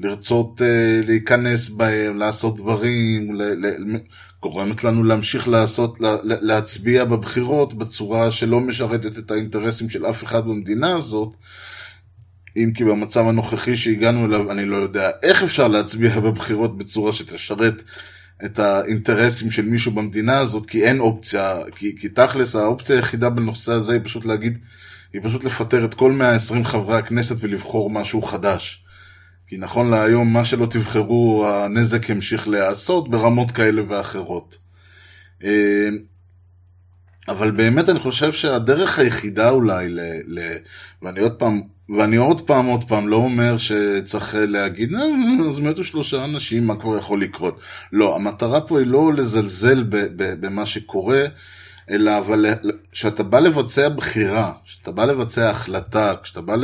[SPEAKER 3] לרצות אה, להיכנס בהם, לעשות דברים, ל, ל, גורמת לנו להמשיך לעשות, לה, להצביע בבחירות בצורה שלא משרתת את האינטרסים של אף אחד במדינה הזאת, אם כי במצב הנוכחי שהגענו אליו, אני לא יודע איך אפשר להצביע בבחירות בצורה שתשרת את האינטרסים של מישהו במדינה הזאת, כי אין אופציה, כי, כי תכלס האופציה היחידה בנושא הזה היא פשוט להגיד, היא פשוט לפטר את כל 120 חברי הכנסת ולבחור משהו חדש. כי נכון להיום, מה שלא תבחרו, הנזק ימשיך להיעשות ברמות כאלה ואחרות. אה, אבל באמת אני חושב שהדרך היחידה אולי, ל, ל, ואני עוד פעם ואני עוד פעם, עוד פעם, לא אומר שצריך להגיד, אה, אז מתו שלושה אנשים, מה כבר יכול לקרות? לא, המטרה פה היא לא לזלזל במה שקורה, אלא אבל כשאתה בא לבצע בחירה, כשאתה בא לבצע החלטה, כשאתה בא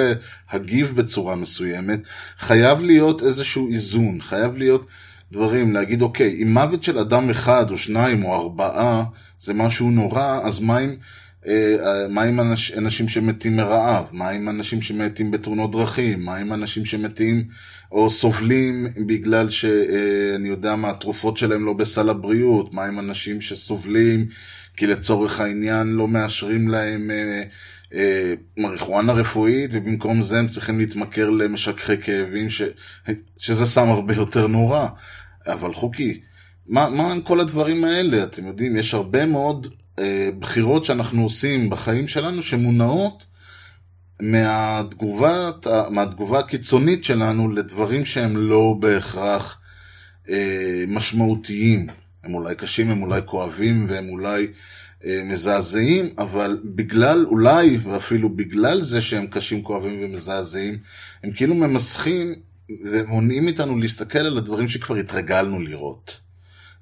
[SPEAKER 3] להגיב בצורה מסוימת, חייב להיות איזשהו איזון, חייב להיות דברים, להגיד, אוקיי, אם מוות של אדם אחד או שניים או ארבעה זה משהו נורא, אז מה אם... אה, אה, מה עם אנשים שמתים מרעב? מה עם אנשים שמתים בתאונות דרכים? מה עם אנשים שמתים או סובלים בגלל שאני אה, יודע מה, התרופות שלהם לא בסל הבריאות? מה עם אנשים שסובלים כי לצורך העניין לא מאשרים להם מריחואנה רפואית ובמקום זה הם צריכים להתמכר למשככי כאבים ש... שזה סם הרבה יותר נורא, אבל חוקי. מה, מה כל הדברים האלה? אתם יודעים, יש הרבה מאוד אה, בחירות שאנחנו עושים בחיים שלנו שמונעות מהתגובה, מהתגובה הקיצונית שלנו לדברים שהם לא בהכרח אה, משמעותיים. הם אולי קשים, הם אולי כואבים והם אולי אה, מזעזעים, אבל בגלל, אולי ואפילו בגלל זה שהם קשים, כואבים ומזעזעים, הם כאילו ממסכים ומונעים מאיתנו להסתכל על הדברים שכבר התרגלנו לראות.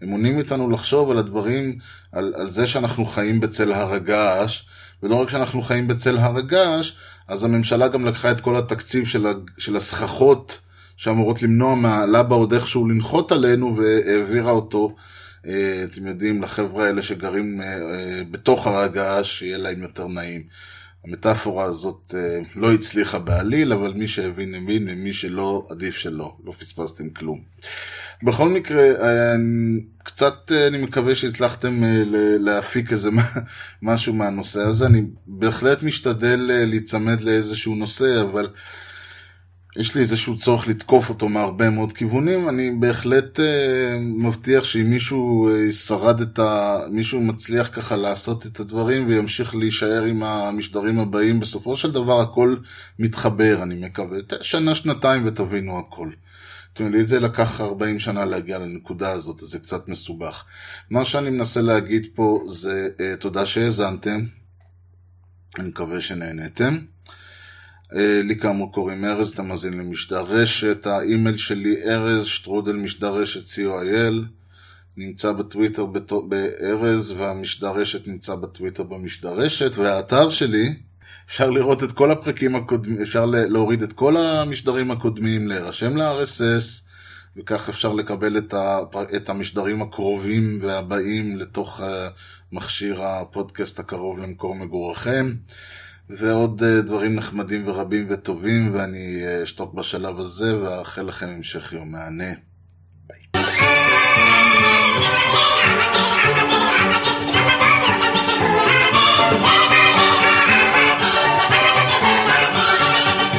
[SPEAKER 3] הם מונעים מאיתנו לחשוב על הדברים, על, על זה שאנחנו חיים בצל הר הגעש, ולא רק שאנחנו חיים בצל הר הגעש, אז הממשלה גם לקחה את כל התקציב של, של הסככות שאמורות למנוע מהלבה עוד איכשהו לנחות עלינו, והעבירה אותו, אה, אתם יודעים, לחבר'ה האלה שגרים אה, אה, בתוך הר הגעש, שיהיה להם יותר נעים. המטאפורה הזאת אה, לא הצליחה בעליל, אבל מי שהבין הבין, ומי שלא, עדיף שלא. לא פספסתם כלום. בכל מקרה, אה, קצת אה, אני מקווה שהצלחתם להפיק איזה משהו מהנושא הזה. אני בהחלט משתדל להיצמד לאיזשהו נושא, אבל יש לי איזשהו צורך לתקוף אותו מהרבה מאוד כיוונים, אני בהחלט אה, מבטיח שאם מישהו אה, שרד את ה... מישהו מצליח ככה לעשות את הדברים וימשיך להישאר עם המשדרים הבאים, בסופו של דבר הכל מתחבר, אני מקווה. שנה, שנתיים ותבינו הכל. אתם יודעים, זה לקח 40 שנה להגיע לנקודה הזאת, אז זה קצת מסובך. מה שאני מנסה להגיד פה זה אה, תודה שהאזנתם, אני מקווה שנהנתם. אה, לי כאמור קוראים ארז, אתה מאזין למשדר רשת, האימייל שלי ארז, שטרודל משדר רשת co.il, נמצא בטוויטר בארז, והמשדר רשת נמצא בטוויטר במשדר רשת, והאתר שלי, אפשר לראות את כל הפרקים הקודמים, אפשר להוריד את כל המשדרים הקודמים, להירשם ל-RSS, וכך אפשר לקבל את, ה, את המשדרים הקרובים והבאים לתוך אה, מכשיר הפודקאסט הקרוב למקור מגוריכם. ועוד אה, דברים נחמדים ורבים וטובים, ואני אה, אשתוק בשלב הזה, ואאחל לכם המשך יום מהנה. ביי.